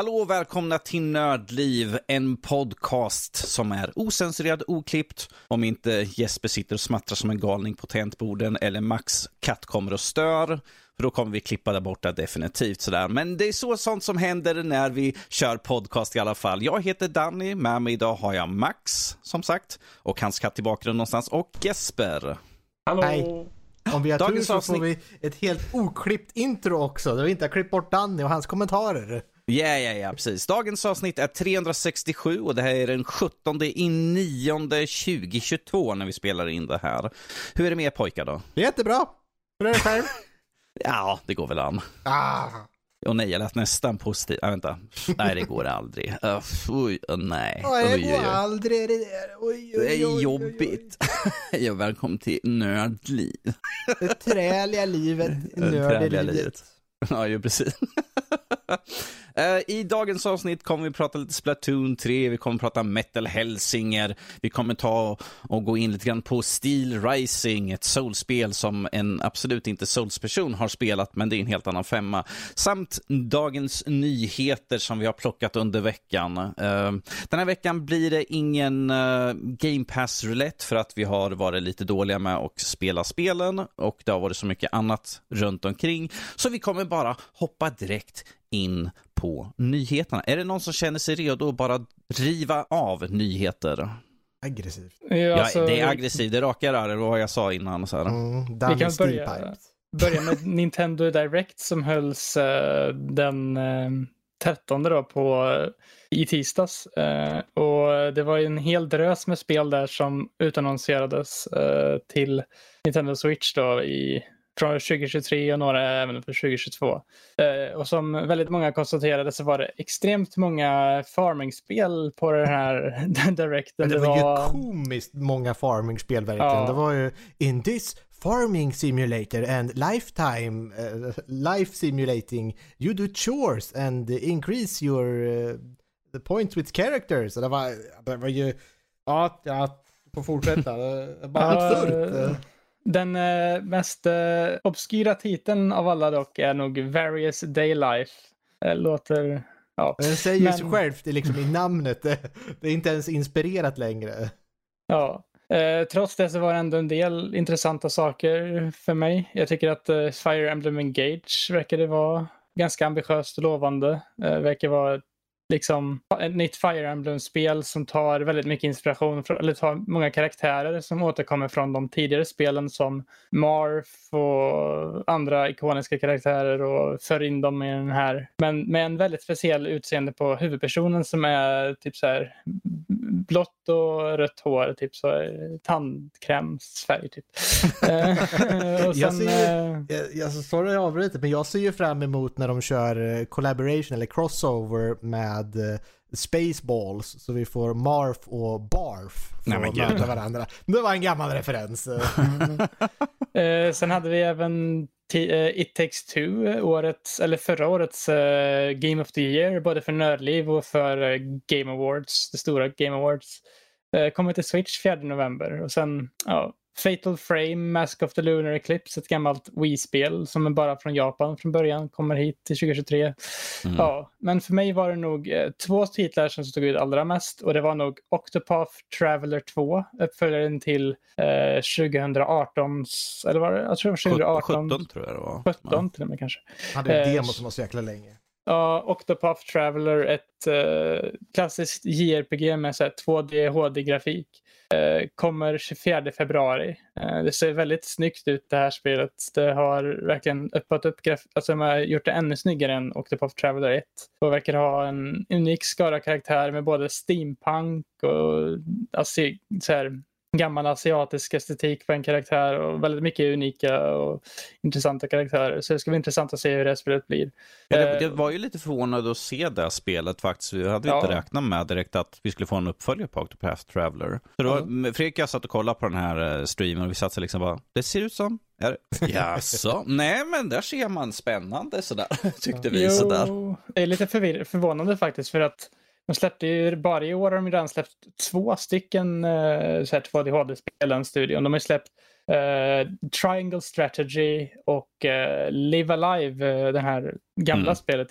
Hallå och välkomna till Nördliv, en podcast som är osensurerad, oklippt. Om inte Jesper sitter och smattrar som en galning på tangentborden eller Max katt kommer och stör. För då kommer vi klippa där borta definitivt sådär. Men det är så sånt som händer när vi kör podcast i alla fall. Jag heter Danny, med mig idag har jag Max, som sagt. Och hans katt i bakgrunden någonstans. Och Jesper. Hallå! Hej. Om vi har Dagens tur så avsnitt- får vi ett helt oklippt intro också, där vi inte har klippt bort Danny och hans kommentarer. Ja, ja, ja, precis. Dagens avsnitt är 367 och det här är den 17 i 9 2022 när vi spelar in det här. Hur är det med er pojkar då? Det jättebra. Hur är det själv? Ja, det går väl an. ah. Och nej, jag lät nästan positiv. Ah, vänta. Nej, det går aldrig. Uh, oj, uh, nej. Oj, det går oj. aldrig det där. Oj, Det oj, oj, är oj, oj. jobbigt. Ja, välkommen till Nördliv. Det träliga livet. Det träliga Nördelivet. livet. Ja, ju precis. Eh, I dagens avsnitt kommer vi prata lite Splatoon 3, vi kommer prata Metal Helsinger, vi kommer ta och gå in lite grann på Steel Rising, ett soulspel som en absolut inte souls-person har spelat, men det är en helt annan femma. Samt dagens nyheter som vi har plockat under veckan. Eh, den här veckan blir det ingen eh, Game Pass Roulette för att vi har varit lite dåliga med att spela spelen och det har varit så mycket annat runt omkring. Så vi kommer bara hoppa direkt in på nyheterna. Är det någon som känner sig redo att bara riva av nyheter? Aggressivt. Ja, Ja, alltså, det är aggressivt, det är raka rör, det var vad jag sa innan. Så här. Mm, Vi kan börja, börja med Nintendo Direct som hölls eh, den eh, 13 då på, i tisdags. Och det var ju en hel drös med spel där som utannonserades till Nintendo Switch då i från 2023 och några även för 2022. Eh, och som väldigt många konstaterade så var det extremt många farming-spel på den här directen. Men det var ju komiskt många farming-spel verkligen. Ja. Det var ju in this farming simulator and lifetime uh, life simulating you do chores and increase your uh, the points with characters. Det var, det var ju, ja, jag får fortsätta. Det Bara absurt. Den eh, mest eh, obskyra titeln av alla dock är nog Various Daylife. Eh, låter... Ja. Den säger men- sig självt det är liksom i namnet. Det, det är inte ens inspirerat längre. ja. Eh, trots det så var det ändå en del intressanta saker för mig. Jag tycker att eh, Fire Emblem Engage verkade vara ganska ambitiöst och lovande. Eh, verkar vara liksom ett nytt Fire Emblem-spel som tar väldigt mycket inspiration, från, eller tar många karaktärer som återkommer från de tidigare spelen som Marth och andra ikoniska karaktärer och för in dem i den här. Men med en väldigt speciell utseende på huvudpersonen som är typ så här blått och rött hår, typ så tandkrämsfärg typ. Eh, Jag ser eh, Jag, jag sorry jag avbryter, men jag ser ju fram emot när de kör eh, collaboration eller crossover med eh, Spaceballs. Så vi får Marf och Barf få Nej, gud. möta varandra. Det var en gammal referens. eh. Sen hade vi även eh, It takes two, eh, årets, eller förra årets eh, Game of the Year, både för Nördliv och för eh, Game Awards, det stora Game Awards. Kommer till Switch 4 november och sen ja, Fatal Frame, Mask of the Lunar Eclipse, ett gammalt Wii-spel som är bara från Japan från början, kommer hit till 2023. Mm. Ja, men för mig var det nog eh, två titlar som stod ut allra mest och det var nog Octopath Traveler 2, uppföljaren till eh, 2018, eller var det? Jag tror det var 2018. 17 tror jag det var. 17 till och med kanske. hade ju Eh, demo som var så jäkla länge. Ja, Octopath Traveler, ett eh, klassiskt JRPG med så här 2D HD-grafik. Eh, kommer 24 februari. Eh, det ser väldigt snyggt ut det här spelet. Det har verkligen öppnat upp alltså de har gjort det ännu snyggare än Octopath Traveler 1. Och verkar ha en unik skara karaktär med både steampunk och alltså, så här, gammal asiatisk estetik på en karaktär och väldigt mycket unika och intressanta karaktärer. Så det ska bli intressant att se hur det här spelet blir. Ja, det, Eh, det var ju lite förvånande att se det spelet faktiskt. Vi hade ju Ja. inte räknat med direkt att vi skulle få en uppföljare på Octopath Traveler. Så då, Fredrik och jag satt och kollade på den här eh, streamen och vi satt så liksom bara, det ser ut som, är? Jaså? Nej men där ser man spännande sådär, tyckte vi sådär. Jo, det är lite förvir- förvånande faktiskt för att de släppte ju, bara i år har de redan släppt två stycken uh, 2D-HD-spel, den studion. De har ju släppt eh, Triangle Strategy och eh, Live Alive, eh, det här gamla Mm. spelet.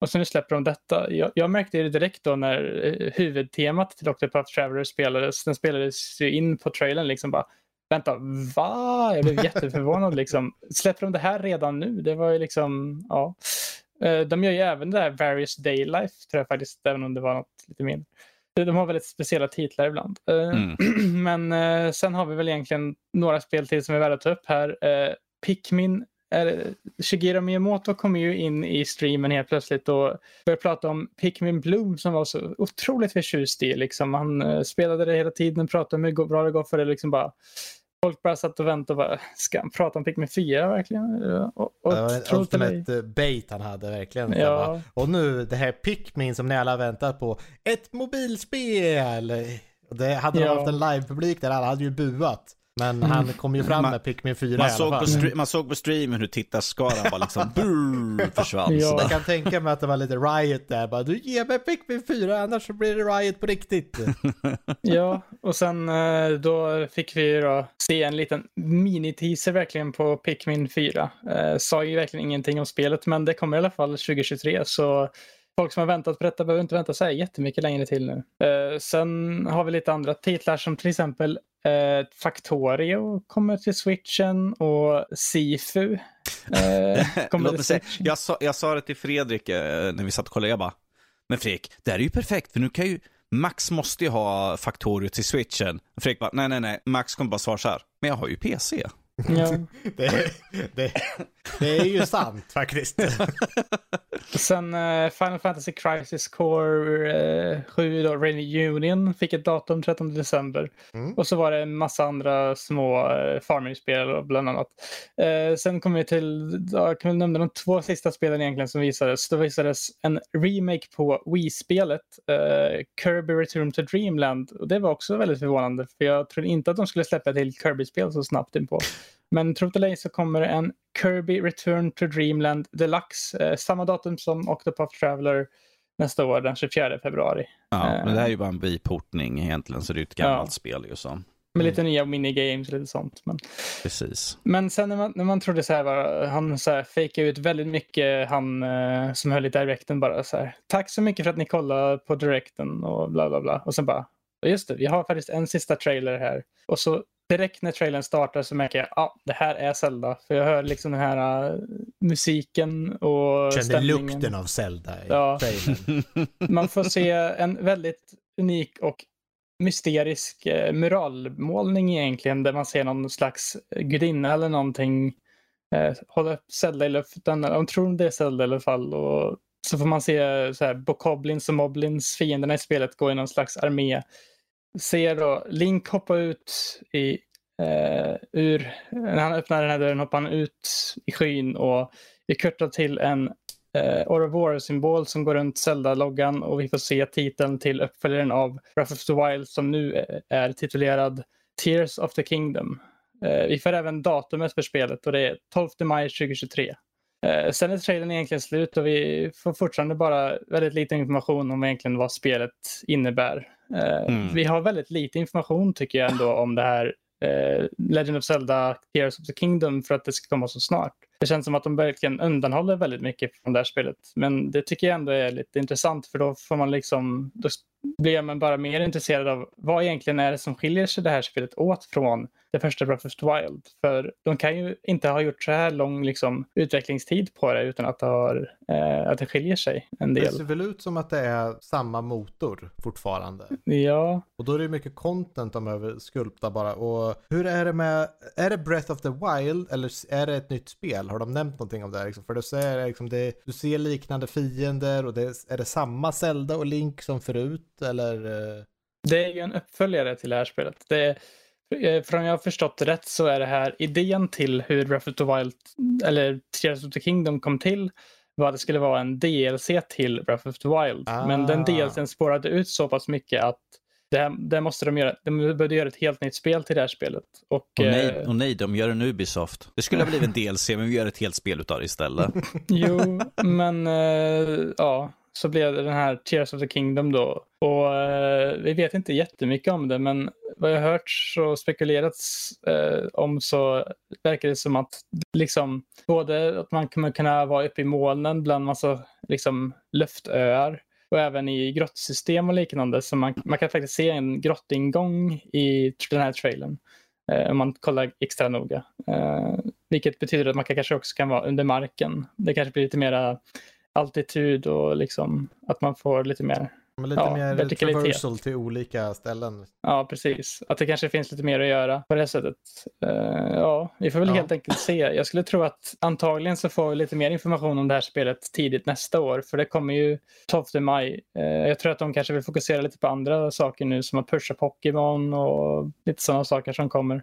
Och så nu släpper de detta. Jag, jag märkte det direkt då när eh, huvudtemat till Octopath Traveler spelades. Den spelades ju in på trailern liksom bara Vänta, va? Jag blev jätteförvånad liksom. Släpper de det här redan nu? Det var ju liksom, ja. Eh, De gör ju även det här Various Daylife, tror jag faktiskt, även om det var något lite mindre. De har väldigt speciella titlar ibland. Eh, Mm. Men eh, sen har vi väl egentligen några spel till som är värda att ta upp här. Pikmin, Shigeru Miyamoto kom ju in i streamen helt plötsligt och började prata om Pikmin Bloom som var så otroligt förtjust i. Liksom. Han spelade det hela tiden, pratade om hur bra det går för det. Liksom bara, folk bara satt och väntade och bara, ska han prata om Pikmin 4 verkligen? Och, och, Det var en ultimate eh, bait han hade verkligen. Ja. Och nu det här Pikmin som ni alla väntat på. Ett mobilspel! Det hade de Ja. haft en livepublik där alla hade ju buat. Men han kom ju fram Man- med Pikmin 4 i Man alla såg, på fall. stre- man såg på streamen hur tittarskaran bara liksom brrr, försvann Ja. Jag kan tänka mig att det var lite riot där. Bara, du ger mig Pikmin 4 annars så blir det riot på riktigt. Ja, och sen eh, då fick vi då se en liten mini-teaser verkligen på Pikmin 4. Eh, sa ju verkligen ingenting om spelet, men det kommer i alla fall 2023, så folk som har väntat på detta behöver inte vänta så här jättemycket längre till nu. Eh, sen har vi lite andra titlar som till exempel eh, Factorio kommer till switchen och Sifu eh, kommer till säga, switchen. jag, sa, jag sa det till Fredrik eh, när vi satt och kollade, jag bara, men Fredrik, det här är ju perfekt, för nu kan ju, Max måste ju ha Factorio till switchen. Fredrik bara, nej nej nej, Max kommer bara svara så här, men jag har ju PC. Ja. Det, det, det är ju sant faktiskt. Sen eh, Final Fantasy Crisis Core eh, 7 då, Reunion fick ett datum 13 december. Mm. Och så var det en massa andra små eh, farming-spel och bland annat. Eh, sen kom vi till, jag kan väl nämna de två sista spelen egentligen som visades. Då visades en remake på Wii-spelet, Kirby Return to Dreamland. Och det var också väldigt förvånande för jag trodde inte att de skulle släppa ett till Kirby-spel så snabbt inpå. Men tro det eller så kommer en Kirby Return to Dreamland Deluxe. Eh, samma datum som Octopath Traveler nästa år, den 24 februari. Ja, Eh. men det här är ju bara en biportning egentligen, så det är ju ett gammalt Ja. spel ju så. Med lite nya minigames och lite sånt. Men, Precis. men sen när man, när man trodde så här, bara, han så här fejkade ut väldigt mycket, han eh, som höll i directen bara så här. Tack så mycket för att ni kollade på directen och bla bla bla. Och sen bara, just det, vi har faktiskt en sista trailer här. Och så direkt när trailern startar så märker jag, ja, ah, det här är Zelda. För jag hör liksom den här eh, musiken och Känner stämningen. lukten av Zelda i Ja. trailern. Man får se en väldigt unik och mysterisk eh, muralmålning egentligen där man ser någon slags gudinna eller någonting eh, hålla upp Zelda i luften. De tror det är Zelda i alla fall. Och så får man se så här, Bokoblins och Moblins, fienderna i spelet, gå i någon slags armé. Ser då Link hoppa ut i, eh, ur, när han öppnar den här dörren hoppar han ut i skyn och vi kurtar till en eh, Ouroboros-symbol som går runt Zelda-loggan och vi får se titeln till uppföljaren av Breath of the Wild som nu är- är titulerad Tears of the Kingdom. Eh, vi får även datumet för spelet och det är 12 maj 2023. Eh, sen är trailern egentligen slut och vi får fortfarande bara väldigt lite information om egentligen vad spelet innebär. Eh, Mm. Vi har väldigt lite information tycker jag ändå om det här eh, Legend of Zelda Tears of the Kingdom för att det ska komma så snart. Det känns som att de verkligen undanhåller väldigt mycket från det här spelet. Men det tycker jag ändå är lite intressant för då får man liksom, då blir man bara mer intresserad av vad egentligen är det som skiljer sig det här spelet åt från det första Breath of the Wild. För de kan ju inte ha gjort så här lång liksom, utvecklingstid på det utan att det, har, eh, att det skiljer sig en Det del. ser väl ut som att det är samma motor fortfarande. Ja, Och då är det mycket content de behöver skulpta bara. Och hur är det med, är det Breath of the Wild eller är det ett nytt spel? Har de nämnt någonting om det? här, Liksom? För säger det liksom det, du ser liknande fiender och det, är det samma Zelda och Link som förut? Eller? eh, Det är ju en uppföljare till det här spelet. Det är, eh, från jag har förstått rätt så är det här idén till hur Breath of the Wild, eller Tears of the Kingdom kom till var att det skulle vara en DLC till Breath of the Wild. Ah. Men den ah. DLCn spårade ut så pass mycket att det, här, det måste de göra. De behövde göra ett helt nytt spel till det här spelet. Och, och, nej, eh, och nej, de gör en Ubisoft. Det skulle ha blivit en DLC, men vi gör ett helt spel utav det istället. jo, men uh, ja, så blev det den här Tears of the Kingdom då. Och uh, vi vet inte jättemycket om det, men vad jag hört och spekulerats uh, om så verkar det som att liksom både att man kommer kunna vara uppe i molnen bland massa liksom luftöar och även i grottsystem och liknande. Så man, man kan faktiskt se en grottingång i den här trailern eh, om man kollar extra noga. Eh, vilket betyder att man kanske också kan vara under marken. Det kanske blir lite mera altitud och liksom att man får lite mer men lite ja, mer traversal till olika ställen. Ja, precis. Att det kanske finns lite mer att göra på det sättet. Uh, ja, vi får väl ja. helt enkelt se. Jag skulle tro att antagligen så får vi lite mer information om det här spelet tidigt nästa år. För det kommer ju 12 maj. Uh, jag tror att de kanske vill fokusera lite på andra saker nu som att pusha Pokémon och lite sådana saker som kommer.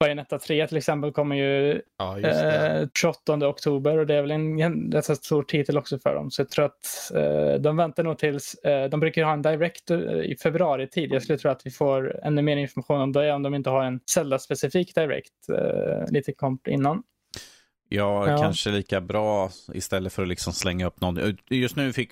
Bayonetta 3 till exempel kommer ju ja, eh, 28 oktober och det är väl en, en rätt stor titel också för dem. Så jag tror att eh, de väntar nog tills, eh, de brukar ha en direct eh, i februari tid. Jag skulle tro att vi får ännu mer information om det om de inte har en Zelda-specifik direct eh, lite kort innan. Ja, ja, kanske lika bra istället för att liksom slänga upp någon. Just nu fick,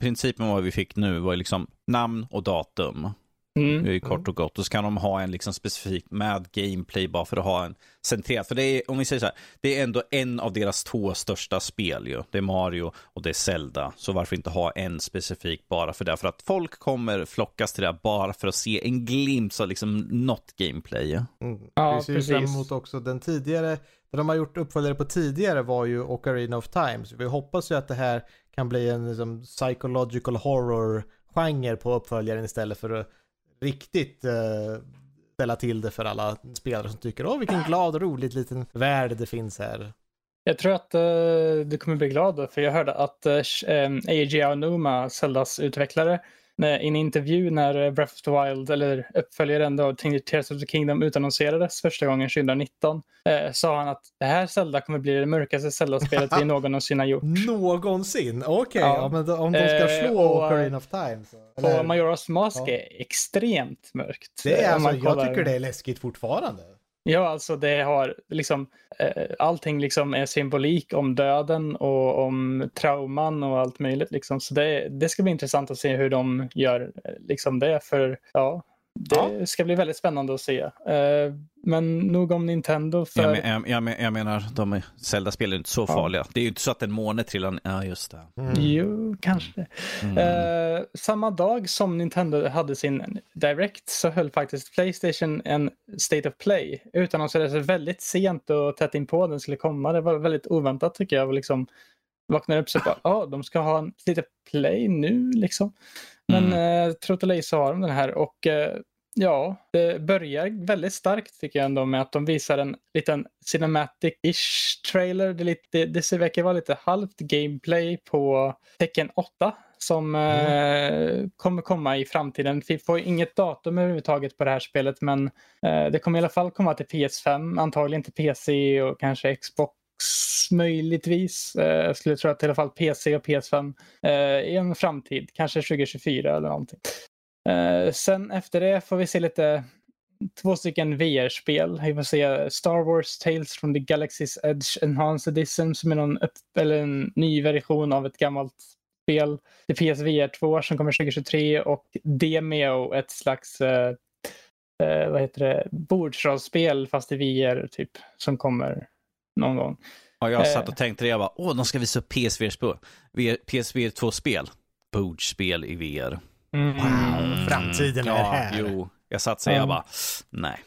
principen vad vi fick nu var liksom namn och datum. Mm. Kort och gott. Och så kan de ha en liksom specifik med gameplay bara för att ha en centrerad. För det är, om vi säger så här, det är ändå en av deras två största spel ju. Det är Mario och det är Zelda. Så varför inte ha en specifik bara för det? För att folk kommer flockas till det bara för att se en glimt av liksom något gameplay. Mm. Ja, vi ser fram emot också den tidigare, det de har gjort uppföljare på tidigare var ju Ocarina of Time. Så vi hoppas ju att det här kan bli en liksom, psychological horror-genre på uppföljaren istället för att riktigt eh, ställa till det för alla spelare som tycker åh vilken glad och rolig liten värld det finns här. Jag tror att uh, du kommer bli glad för jag hörde att eh, uh, eh, AJ Numa, Zeldas utvecklare, i en intervju när Breath of the Wild, eller uppföljaren då, Tears of the Kingdom utannonserades första gången 2019, eh, sa han att det här Zelda kommer bli det mörkaste Zelda-spelet vi någonsin har gjort. Någonsin? Okej, okay. ja. ja. men om de ska eh, slå eh, och, Ocarina of Time så. Och Majoras Mask ja. är extremt mörkt. Det är alltså, jag tycker det är läskigt fortfarande. Ja, alltså det har liksom eh, allting liksom är symbolik om döden och om trauman och allt möjligt liksom. Så det, det ska bli intressant att se hur de gör eh, liksom det för ja, det ja. ska bli väldigt spännande att se. Uh, men nog om Nintendo. För... Jag, men, jag, jag, jag menar, de Zelda-spel är inte så farliga. Det är ju inte så att en måne trillar Ja, just det. Mm. Jo, kanske. Mm. Uh, samma dag som Nintendo hade sin Direct så höll faktiskt Playstation en State of Play. Utannonserades väldigt sent och tätt inpå den skulle komma. Det var väldigt oväntat tycker jag. Liksom vaknade upp så bara, ja, oh, de ska ha en State of Play nu liksom. Men mm. eh, så har de den här och eh, ja, det börjar väldigt starkt tycker jag ändå med att de visar en liten cinematic-ish trailer. Det, lite, det verkar vara lite halvt gameplay på tecken 8 som mm. eh, kommer komma i framtiden. Vi får inget datum överhuvudtaget på det här spelet men eh, det kommer i alla fall komma till PS5, antagligen till PC och kanske Xbox möjligtvis. Eh, jag skulle tro att i alla fall PC och PS5 eh, i en framtid, kanske 2024 eller någonting. Eh, sen efter det får vi se lite två stycken VR-spel. Vi får se Star Wars Tales from the Galaxy's Edge Enhanced Edition som är någon upp, eller en ny version av ett gammalt spel. Det PSVR 2 som kommer 2023 och Demeo, ett slags eh, eh, vad heter det, bordsrollspel fast i VR typ som kommer någon gång. Ja, jag satt och eh. tänkte det, jag bara, åh, de ska visa upp PSVR-spel. PSVR 2-spel. Bordspel i VR. Mm. Wow, framtiden är ja, här. Jo, jag satt så mm. jag bara, nej.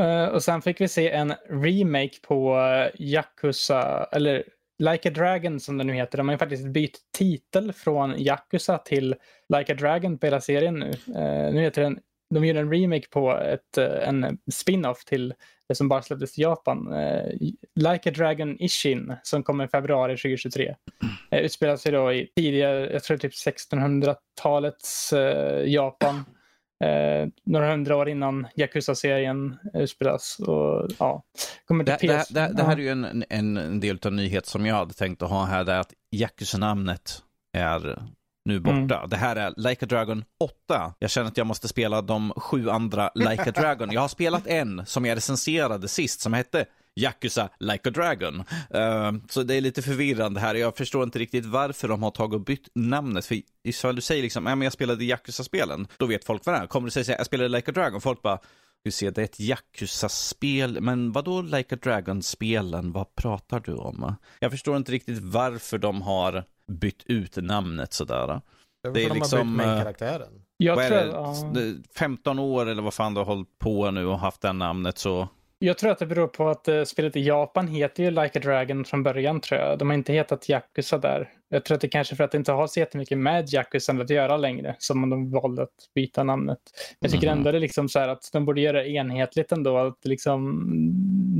Uh, och sen fick vi se en remake på uh, Yakuza, eller Like a Dragon som det nu heter. De har ju faktiskt bytt titel från Yakuza till Like a Dragon på hela serien nu. Uh, nu heter den, de gör en remake på ett, en spin-off till det som bara släpptes i Japan. Uh, like a Dragon Ishin som kommer i februari 2023. Uh, utspelar sig då i tidigare, jag tror typ 1600-talets uh, Japan. eh, några hundra år innan Yakuza-serien utspelas. Och, ja, kommer Det, det, det, det här är ju en, en, en del av nyhet som jag hade tänkt att ha här, det är att Yakuza-namnet är nu borta. Mm. Det här är Like a Dragon 8. Jag känner att jag måste spela de sju andra Like a Dragon. Jag har spelat en som jag recenserade sist som hette Yakuza Like a Dragon. Eh, så det är lite förvirrande här. Jag förstår inte riktigt varför de har tagit och bytt namnet. För ifall du säger liksom, ja men jag spelade Yakuza-spelen, då vet folk vad det är. Kommer du säga jag spelade Like a Dragon, folk bara, du ser, det är ett Yakuza-spel, men vad då Like a Dragon-spelen, vad pratar du om? Jag förstår inte riktigt varför de har bytt ut namnet sådär. Det är, Det är för de liksom, har bytt eh. Jag tror, det? ja. Det- 15 år eller vad fan du har hållit på nu och haft det namnet så Jag tror att det beror på att uh, spelet i Japan heter ju Like a Dragon från början tror jag. De har inte hetat Yakuza där. Jag tror att det kanske för att det inte har så jättemycket med Yakuza att göra längre som de valde att byta namnet. Jag tycker Mhm. ändå det är liksom så här att de borde göra det enhetligt ändå. Att liksom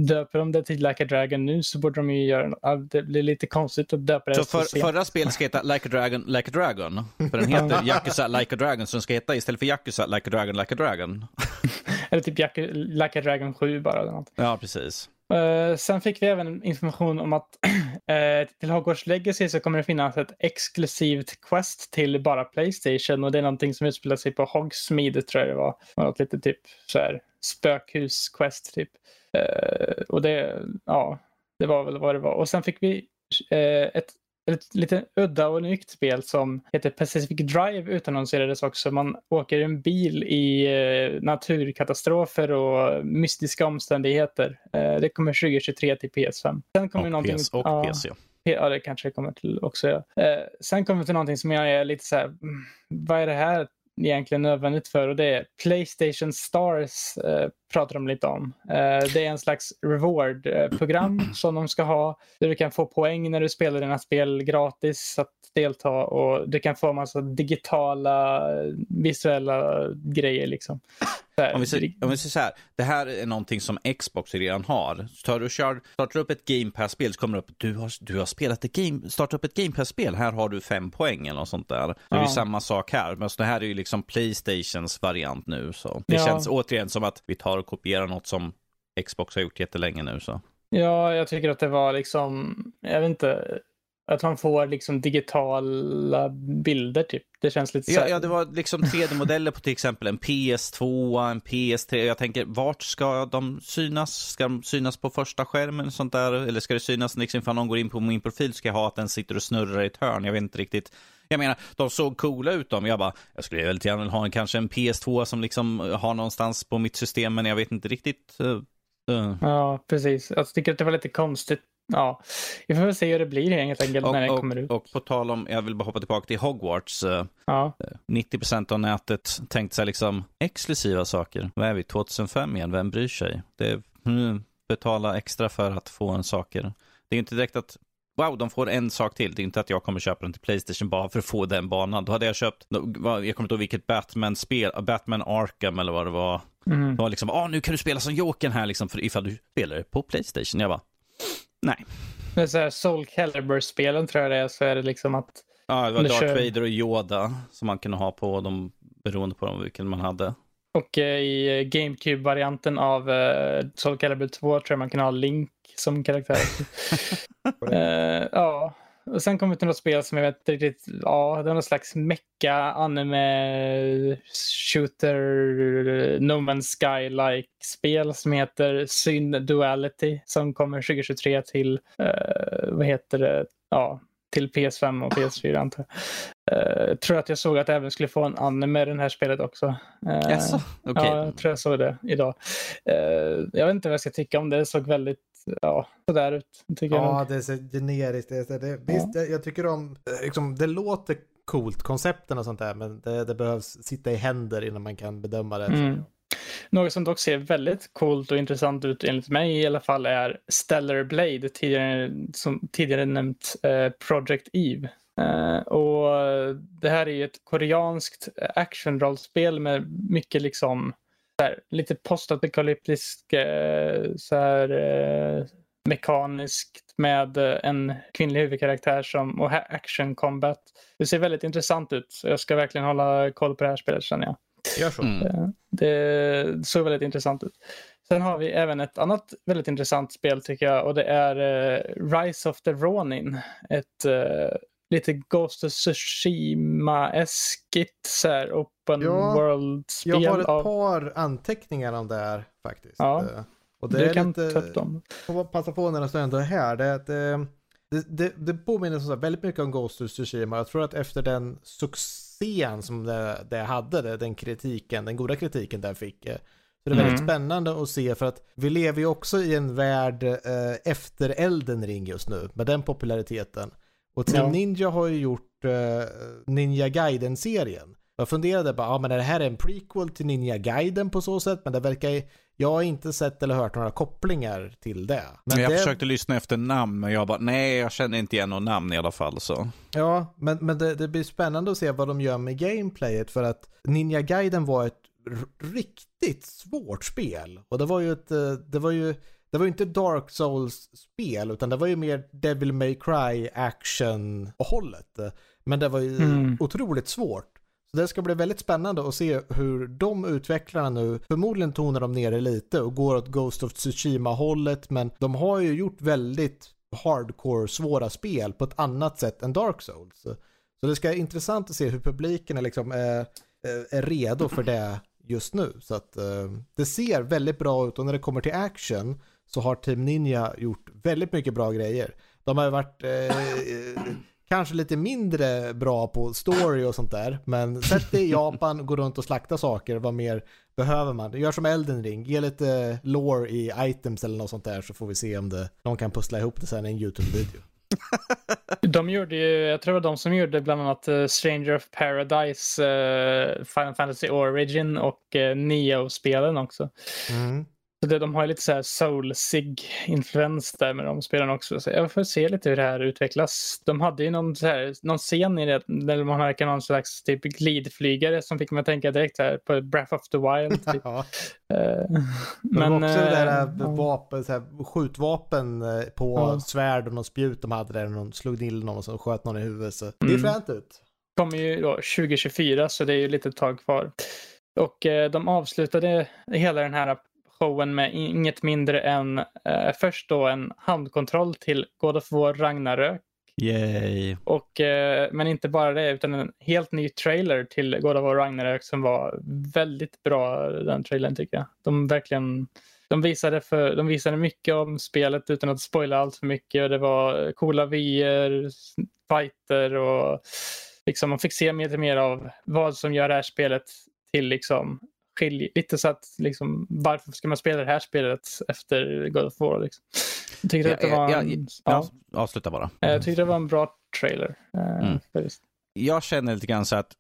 döper de det till Like a Dragon nu så borde de ju göra Det blir lite konstigt att döpa det Så så för, sent. förra spelet ska heta Like a Dragon, Like a Dragon. För den heter Yakuza Like a Dragon, så den ska heta istället för Yakuza Like a Dragon, Like a Dragon. Eller typ Yaku- Like a Dragon 7 bara. Eller något. Ja, precis. Eh, sen fick vi även information om att eh, till Hogwarts Legacy så kommer det finnas ett exklusivt quest till bara Playstation och det är någonting som utspelar sig på Hogsmeade tror jag det var. Något lite typ så här spökhus-quest typ. Eh, och det, ja, det var väl vad det var. Och sen fick vi ett ett lite udda och nytt spel som heter Pacific Drive utannonserades också. Man åker en bil i eh, naturkatastrofer och mystiska omständigheter. Eh, det kommer 2023 till PS5. Sen kommer Och, någonting... PS, och ja, PC. Ja, det kanske kommer till också. Ja. Eh, sen kommer vi till någonting som jag är lite så här, mm, vad är det här egentligen nödvändigt för? Och det är Playstation Stars eh, pratar de lite om. Eh, det är en slags reward-program som de ska ha. Där du kan få poäng när du spelar dina spel gratis att delta och du kan få massa digitala eh, visuella grejer liksom. Här, Om vi, säger, om vi säger så här, det här är någonting som Xbox redan har. Så tar du kör, startar upp ett Game Pass-spel så kommer det upp, du har, du har spelat ett Game, startat upp ett Game Pass-spel, här har du fem poäng eller något sånt där. Det är Ja. samma sak här, men så det här är ju liksom Playstations variant nu. Så det Ja. känns återigen som att vi tar och kopierar något som Xbox har gjort jättelänge nu. Så. Ja, jag tycker att det var liksom, jag vet inte, att man får liksom digitala bilder typ. Det känns lite Ja, ja, det var liksom 3D-modeller på till exempel en PS2, en PS3. Jag tänker, vart ska de synas? Ska de synas på första skärmen? Sånt där? Eller ska det synas liksom ifall någon går in på min profil ska jag ha att den sitter och snurrar i ett hörn? Jag vet inte riktigt. Jag menar, de såg coola ut de. Jag bara, jag skulle väldigt gärna vilja ha en, kanske en PS2 som liksom har någonstans på mitt system, men jag vet inte riktigt. Uh. Ja, precis. Jag tycker att det var lite konstigt. Ja, vi får väl se hur det blir helt enkelt när det Och, kommer ut. och, och på tal om, jag vill bara hoppa tillbaka till Hogwarts. eh, Ja, 90% av nätet tänkte sig liksom exklusiva saker. Vad är vi, 2005 igen, vem bryr sig? Det är, mm, betala extra för att få en saker. Det är inte direkt att Wow, de får en sak till. Det är inte att jag kommer köpa den till Playstation bara för att få den banan. Då hade jag köpt, jag kommer inte ihåg vilket Batman-spel, Batman Arkham eller vad det var. mm. Det var liksom, ah nu kan du spela som Jokern här liksom, för ifall du spelar det på Playstation. Jag bara, nej. är så här Soul Calibur-spelen tror jag det är, så är det liksom att Ja, det var Darth kör- Vader och Yoda som man kunde ha på dem, beroende på dem, vilken man hade. och eh, i GameCube-varianten av eh, Soul Calibur 2 tror jag man kan ha Link som karaktär. Eh, ja, och sen kommer vi till något spel som jag vet inte riktigt, ja, det är någon slags mecka anime shooter No Man's Sky-like spel som heter Syn Duality som kommer 2023 till, eh, vad heter det, ja, till PS5 och PS4 antar jag. Eh, tror att jag såg att det även skulle få en anime i det här spelet också. Eh, Jaså? Okej. Ja, jag tror jag såg det idag. Eh, jag vet inte vad jag ska tycka om det. Det såg väldigt ja, sådär ut. Tycker jag. Ja, nog. det är så generiskt. Det, är så- det, visst, jag, jag tycker om, liksom, det låter coolt, koncepten och sånt där, men det, det behövs sitta i händer innan man kan bedöma det. Mm. Något som dock ser väldigt coolt och intressant ut enligt mig i alla fall är Stellar Blade, tidigare, som tidigare nämnt eh, Project Eve. Eh, och det här är ju ett koreanskt actionrollspel med mycket liksom så här, lite postapokalyptisk eh, så här eh, mekaniskt med eh, en kvinnlig huvudkaraktär som, och action combat. Det ser väldigt intressant ut. Jag ska verkligen hålla koll på det här spelet känner jag. Gör så. Mm. Eh, Det såg väldigt intressant ut. Sen har vi även ett annat väldigt intressant spel tycker jag och det är eh, Rise of the Ronin. Ett eh, lite Ghost of Tsushima-eskigt open Ja, world-spel. Jag har ett av... par anteckningar om det här faktiskt. Ja. Och det Du är kan lite... ta upp dem. får passa på när jag ändå är här. Det, det, det, det påminner som sagt väldigt mycket om Ghost of Tsushima. Jag tror att efter den succén som det, det hade, det, den kritiken, den goda kritiken där fick. eh, Så det är väldigt Mm. spännande att se för att vi lever ju också i en värld eh, efter Elden Ring just nu med den populariteten. Och Team Ja. Ninja har ju gjort eh, Ninja Gaiden-serien. Jag funderade bara, ja men är det här en prequel till Ninja Gaiden på så sätt? Men det verkar ju, jag har inte sett eller hört några kopplingar till det. Men jag det, försökte lyssna efter namn, men jag bara, nej, jag känner inte igen något namn i alla fall. Så. Ja, men, men det, det blir spännande att se vad de gör med gameplayet för att Ninja Gaiden var ett riktigt svårt spel. Och det var ju ett, eh, det var ju, det var ju inte Dark Souls-spel utan det var ju mer Devil May Cry action-hållet. Men det var ju Mm. otroligt svårt. Så det ska bli väldigt spännande att se hur de utvecklarna nu, förmodligen tonar de ner det lite och går åt Ghost of Tsushima-hållet, men de har ju gjort väldigt hardcore svåra spel på ett annat sätt än Dark Souls. Så det ska vara intressant att se hur publiken är, liksom, är, är redo för det just nu. Så att eh, det ser väldigt bra ut och när det kommer till action så har Team Ninja gjort väldigt mycket bra grejer. De har ju varit eh, kanske lite mindre bra på story och sånt där. Men sätt dig i Japan, gå runt och slakta saker, vad mer behöver man? Gör som Elden Ring, ge lite lore i items eller något sånt där så får vi se om det, någon kan pussla ihop det sen i en YouTube-video. De gjorde ju, jag tror det var de som gjorde bland annat eh, Stranger of Paradise, eh, Final Fantasy Origin och uh, Neo-spelen också. Mm. Så det, de har lite så här soul-sig influens där med de spelen också. Så jag får se lite hur det här utvecklas. De hade ju någon, så här, någon scen i det där man verkar någon slags typ glidflygare som fick mig att tänka direkt här på Breath of the Wild. Typ. Ja. Eh, Men också det där äh, vapen, så här, skjutvapen på Ja. svärd och någon spjut de hade där, någon slog till någon och så sköt någon i huvudet. Så det är Mm. fränt ut. kommer ju då 2024 så det är ju lite tag kvar. Och eh, de avslutade hela den här showen med inget mindre än eh, först då en handkontroll till God of War Ragnarök. Yay. Och, eh, men inte bara det utan en helt ny trailer till God of War Ragnarök som var väldigt bra den trailern tycker jag. De verkligen de visade, för, de visade mycket om spelet utan att spoila allt för mycket. Det var coola vyer, fighter och liksom man fick se mer och mer av vad som gör det här spelet till liksom skilj, lite så att liksom varför ska man spela det här spelet efter God of War liksom. Jag tyckte Ja, att det var ja, en, ja, ja, bara. jag tyckte det var en bra trailer. eh, Mm. Jag känner lite grann så att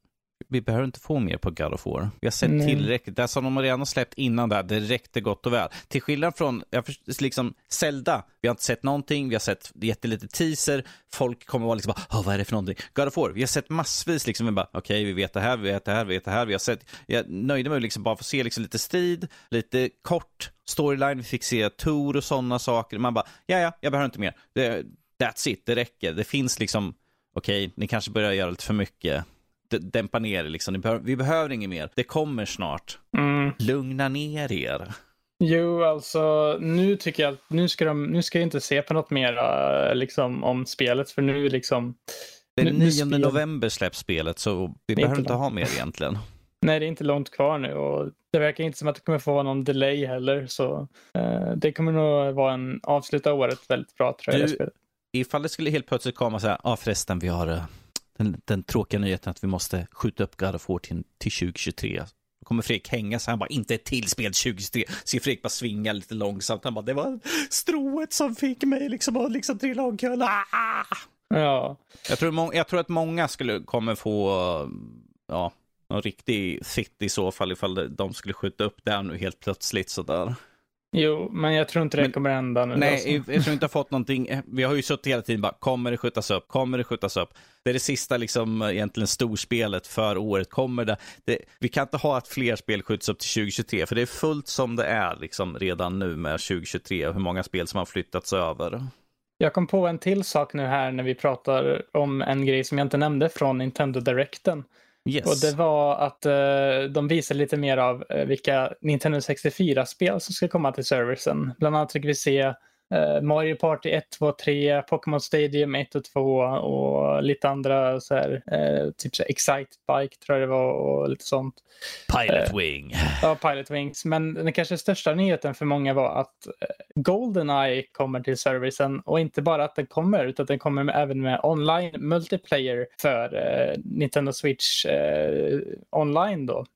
vi behöver inte få mer på God of War. Vi har sett Nej. tillräckligt. Det som de redan har släppt innan där, det räckte gott och väl. Till skillnad från, jag först- liksom, Zelda, vi har inte sett någonting, vi har sett jättelite teaser, folk kommer vara liksom bara, "Åh, vad är det för någonting? God of War, vi har sett massvis liksom, vi bara, okej, vi vet det här, vi vet det här, vi vet det här, vi har sett, jag nöjde mig liksom bara för att se liksom lite strid, lite kort storyline, vi fick se Tor och sådana saker. Man bara, ja, ja, jag behöver inte mer. Det, that's it, det räcker. Det finns liksom, okej, ni kanske börjar göra lite för mycket. Dämpa ner det liksom. Behöver, vi behöver inget mer. Det kommer snart. Mm. Lugna ner er. Jo, alltså nu tycker jag att nu ska de nu ska jag inte se på något mer eh, liksom, om spelet för nu liksom. Den Nu- 9 nu spel- november släpps spelet så vi behöver inte inte ha mer egentligen. Nej, det är inte långt kvar nu och det verkar inte som att det kommer få någon delay heller så eh, det kommer nog vara en avsluta året väldigt bra tror jag. Du- det. Ifall det skulle helt plötsligt komma så här, ja ah, förresten vi har den, den tråkiga nyheten att vi måste skjuta upp God of War till, till 2023. Då kommer Fredrik hänga så han bara, inte ett till spel 2023. Ser Fredrik bara svinga lite långsamt. Han bara, det var strået som fick mig liksom att liksom trilla omkull. Ah! Ja, Jag tror, jag tror att många skulle kommer få, ja, någon riktig fit i så fall ifall de skulle skjuta upp det här nu helt plötsligt sådär. Jo, men jag tror inte det Men- kommer hända nu. Nej, alltså. jag, jag tror inte jag har fått någonting. Vi har ju suttit hela tiden bara, kommer det skjutas upp? Kommer det skjutas upp? Det är det sista liksom egentligen storspelet för året. Kommer det? det? Vi kan inte ha att fler spel skjuts upp till 2023, för det är fullt som det är liksom redan nu med 2023 och hur många spel som har flyttats över. Jag kom på en till sak nu här när vi pratar om en grej som jag inte nämnde från Nintendo Directen. Yes. Och det var att uh, de visade lite mer av uh, vilka Nintendo 64-spel som ska komma till servicen. Bland annat fick vi se Mario Party 1, 2, 3, Pokémon Stadium 1 och 2 och lite andra så här, eh, typ så här Excite Bike tror jag det var och lite sånt. Pilot Wing. Ja, Pilot Wings. Men den kanske största nyheten för många var att eh, Goldeneye kommer till servicen och inte bara att den kommer utan att den kommer med, även med online multiplayer för eh, Nintendo Switch eh, online då.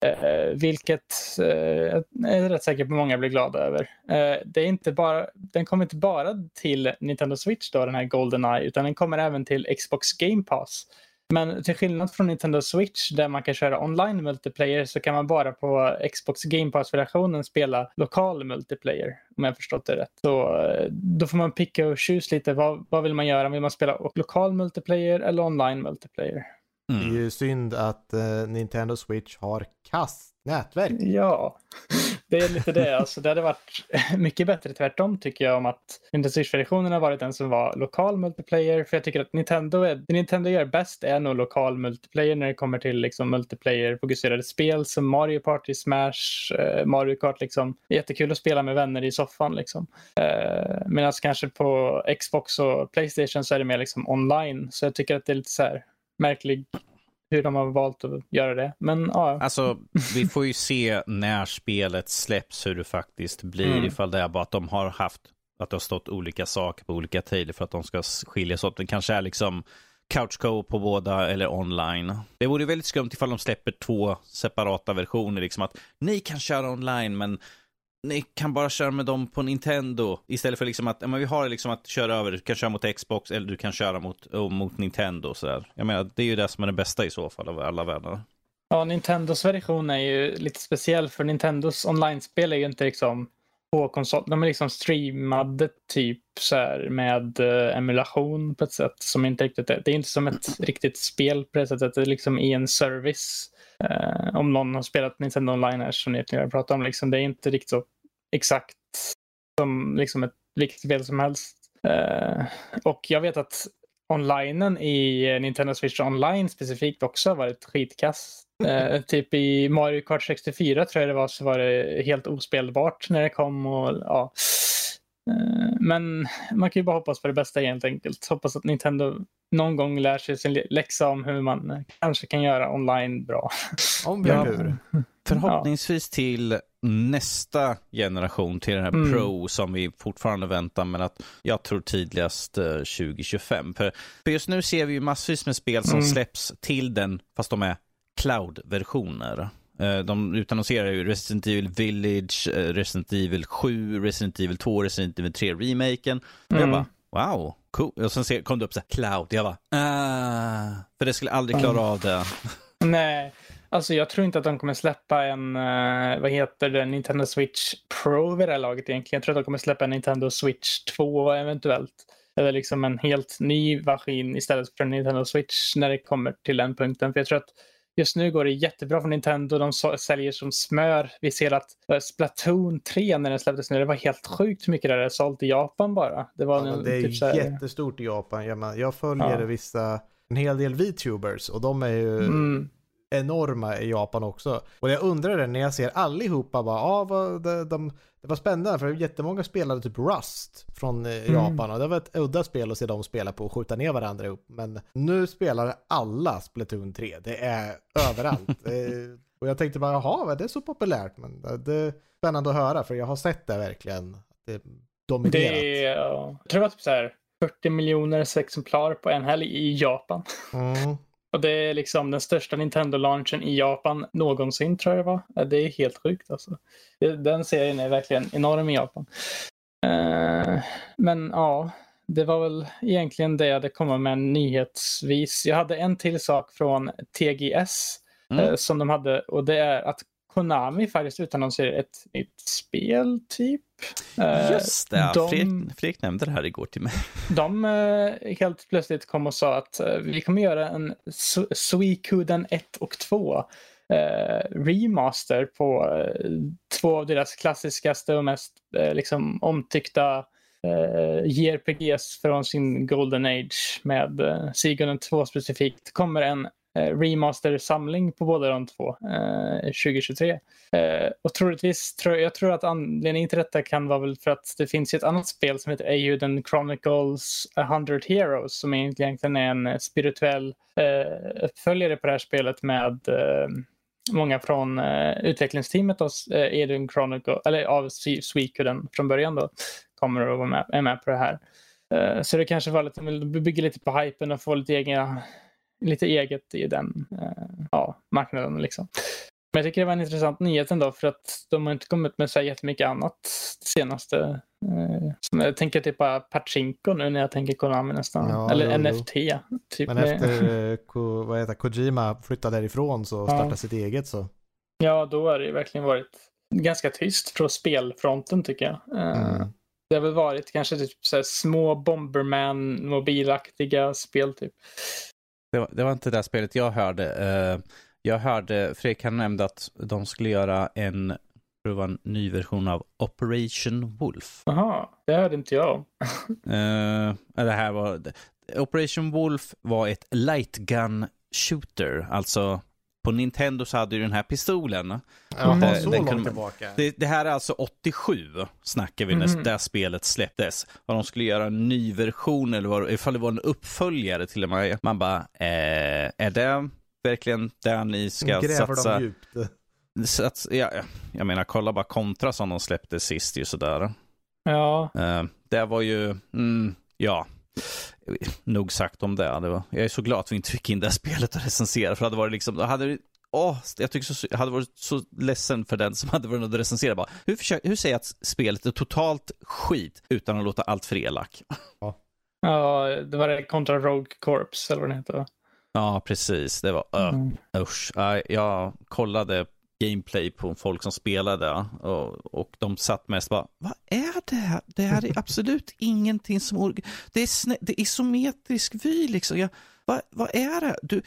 Eh, vilket eh, jag är rätt säker på många blir glada över. Eh, det är inte bara, den kommer inte bara till Nintendo Switch då, den här Goldeneye, utan den kommer även till Xbox Game Pass. Men till skillnad från Nintendo Switch där man kan köra online multiplayer så kan man bara på Xbox Game Pass-versionen spela lokal multiplayer om jag förstått det rätt. Så, eh, då får man picka och choose lite. Vad, vad vill man göra? Vill man spela lokal multiplayer eller online multiplayer? Det är Mm. ju synd att eh, Nintendo Switch har kast nätverk. Ja, det är lite det. Alltså, det hade varit mycket bättre tvärtom tycker jag om att Nintendo Switch-versionen har varit den som var lokal multiplayer. För jag tycker att Nintendo, är, det Nintendo gör bäst är nog lokal multiplayer när det kommer till liksom, multiplayer-fokuserade spel som Mario Party, Smash, eh, Mario Kart. Liksom. Jättekul att spela med vänner i soffan. Liksom. Eh, Medan kanske på Xbox och Playstation så är det mer liksom, online. Så jag tycker att det är lite så här märkligt hur de har valt att göra det. Men ja, Alltså, vi får ju se när spelet släpps hur det faktiskt blir. Mm. Ifall det är bara att de har haft, att det har stått olika saker på olika tider för att de ska skiljas åt. Det kanske är liksom couch co på båda eller online. Det vore väldigt skumt ifall de släpper två separata versioner. Liksom att ni kan köra online men ni kan bara köra med dem på Nintendo. Istället för liksom att, men vi har liksom att köra över, du kan köra mot Xbox eller du kan köra mot, oh, mot Nintendo. Så där. Jag menar, det är ju det som är det bästa i så fall av alla världar. Ja, Nintendos version är ju lite speciell för Nintendos online-spel är ju inte liksom på konsol. De är liksom streamade typ så här med eh, emulation på ett sätt som inte riktigt är. Det är inte som ett riktigt spel på det sättet. Det är liksom i en service. Eh, om någon har spelat Nintendo online här som ni har pratat om. Liksom, det är inte riktigt så exakt som liksom ett vilket spel som helst. Eh, och jag vet att onlinen i eh, Nintendo Switch Online specifikt också har varit skitkass. Eh, typ i Mario Kart 64 tror jag det var så var det helt ospelbart när det kom. Och, ja. Eh, men man kan ju bara hoppas på det bästa helt enkelt. Hoppas att Nintendo någon gång lär sig sin läxa om hur man eh, kanske kan göra online bra. Om vi Ja. har tur. Förhoppningsvis till nästa generation, till den här Mm. Pro som vi fortfarande väntar, men att jag tror tidigast eh, 2025. För, för just nu ser vi ju massvis med spel som Mm. släpps till den, fast de är cloud-versioner. Eh, De utannonserar ju Resident Evil Village, eh, Resident Evil 7, Resident Evil 2, Resident Evil 3-remaken. Och jag Mm. bara, wow, cool. Och sen kom det upp så här, cloud. Jag bara, ah, för det skulle aldrig klara av det. Nej, alltså jag tror inte att de kommer släppa en, eh, vad heter det, Nintendo Switch Pro vid det här laget egentligen. Jag tror att de kommer släppa en Nintendo Switch 2 eventuellt. Eller liksom en helt ny maskin istället för en Nintendo Switch när det kommer till den punkten. För jag tror att just nu går det jättebra för Nintendo. De säljer som smör. Vi ser att eh, Splatoon 3 när den släpptes nu, det var helt sjukt hur mycket det hade sålt i Japan bara. Det var Ja, en, det är typ här, jättestort i Japan. Jag, jag följer Ja. vissa, en hel del VTubers och de är ju mm, enorma i Japan också. Och jag undrar det när jag ser allihopa bara, ja, vad, de, de, det var spännande för jättemånga spelade typ Rust från eh, Mm. Japan och det var ett udda spel att se dem spela på och skjuta ner varandra upp. Men nu spelar alla Splatoon 3, det är överallt. Och jag tänkte bara, jaha, vad är det så populärt? Men det, det är spännande att höra för jag har sett det verkligen. Det är dominerat. det är, ja, jag tror att typ så här 40 miljoner exemplar på en helg i Japan. Mm. Och det är liksom den största Nintendo-launchen i Japan någonsin tror jag det var. Det är helt sjukt alltså. Den serien är verkligen enorm i Japan. Eh, men ja, det var väl egentligen det jag hade kommit med nyhetsvis. Jag hade en till sak från TGS Mm. eh, som de hade och det är att Konami faktiskt utannonserar ett nytt spel typ. Eh, Just det, de- Fredrik, Fredrik nämnde det här igår till mig. de eh, helt plötsligt kom och sa att eh, vi kommer göra en Su- Suikoden 1 och 2 eh, remaster på två av deras klassiskaste och mest liksom omtyckta eh, JRPGs från sin Golden Age med eh, Suikoden 2 specifikt. kommer en Eh, remaster-samling på båda de två eh, 2023. Eh, och troligtvis, tror, jag tror att anledningen till detta kan vara väl för att det finns ett annat spel som heter Euden Chronicles A Hundred Heroes som egentligen är en eh, spirituell eh, uppföljare på det här spelet med eh, många från eh, utvecklingsteamet av eh, Eden Chronicle, eller av Suikoden från början då, kommer att vara med, är med på det här. Så det kanske var lite, bygger lite på hypen och få lite, egna, lite eget i den uh, ja, marknaden liksom. Men jag tycker det var en intressant nyhet ändå för att de har inte kommit med så jättemycket annat senaste. Eh, jag tänker typ bara Pachinko nu när jag tänker Konami nästan. Ja, Eller jo, NFT. Typ Men med... efter Ko, vad heter, Kojima flyttade därifrån så startade ja. sitt eget så. Ja, då har det verkligen varit ganska tyst från spelfronten tycker jag. Eh, mm. Det har väl varit kanske typ så små Bomberman mobilaktiga spel typ. Det var, det var, inte det spelet jag hörde. Uh, jag hörde, Fredrik han nämnde att de skulle göra en, det var en ny version av Operation Wolf. Jaha, det hörde inte jag. uh, det här var, Operation Wolf var ett light gun shooter, alltså på Nintendo så hade du den här pistolen. Ja, mm. så den långt tillbaka. Det, det, här är alltså 87, snackar vi, mm. när det spelet släpptes. Och de skulle göra en ny version, eller var, ifall det var en uppföljare till och med. Man bara, eh, är det verkligen där ni ska Gräver satsa. De djupt. Sats, ja, jag menar, kolla bara kontra som de släppte sist ju sådär. Ja. Uh, det var ju, mm, ja, nog sagt om det. det var, jag är så glad att vi inte fick in det här spelet och recensera, för det hade varit liksom, hade Åh, jag tycker så, jag hade varit så ledsen för den som hade varit och recensera bara. Hur, försöker, hur säger jag att spelet är totalt skit utan att låta allt för elak? Ja. ja, det var det kontra Rogue Corps eller vad det heter. Ja, precis. Det var uh, mm. usch. Jag kollade gameplay på folk som spelade och, och de satt mest bara, vad är det här? Det här är absolut ingenting som, det är, snä, det är isometrisk vy liksom. Jag, vad, vad är det? Du,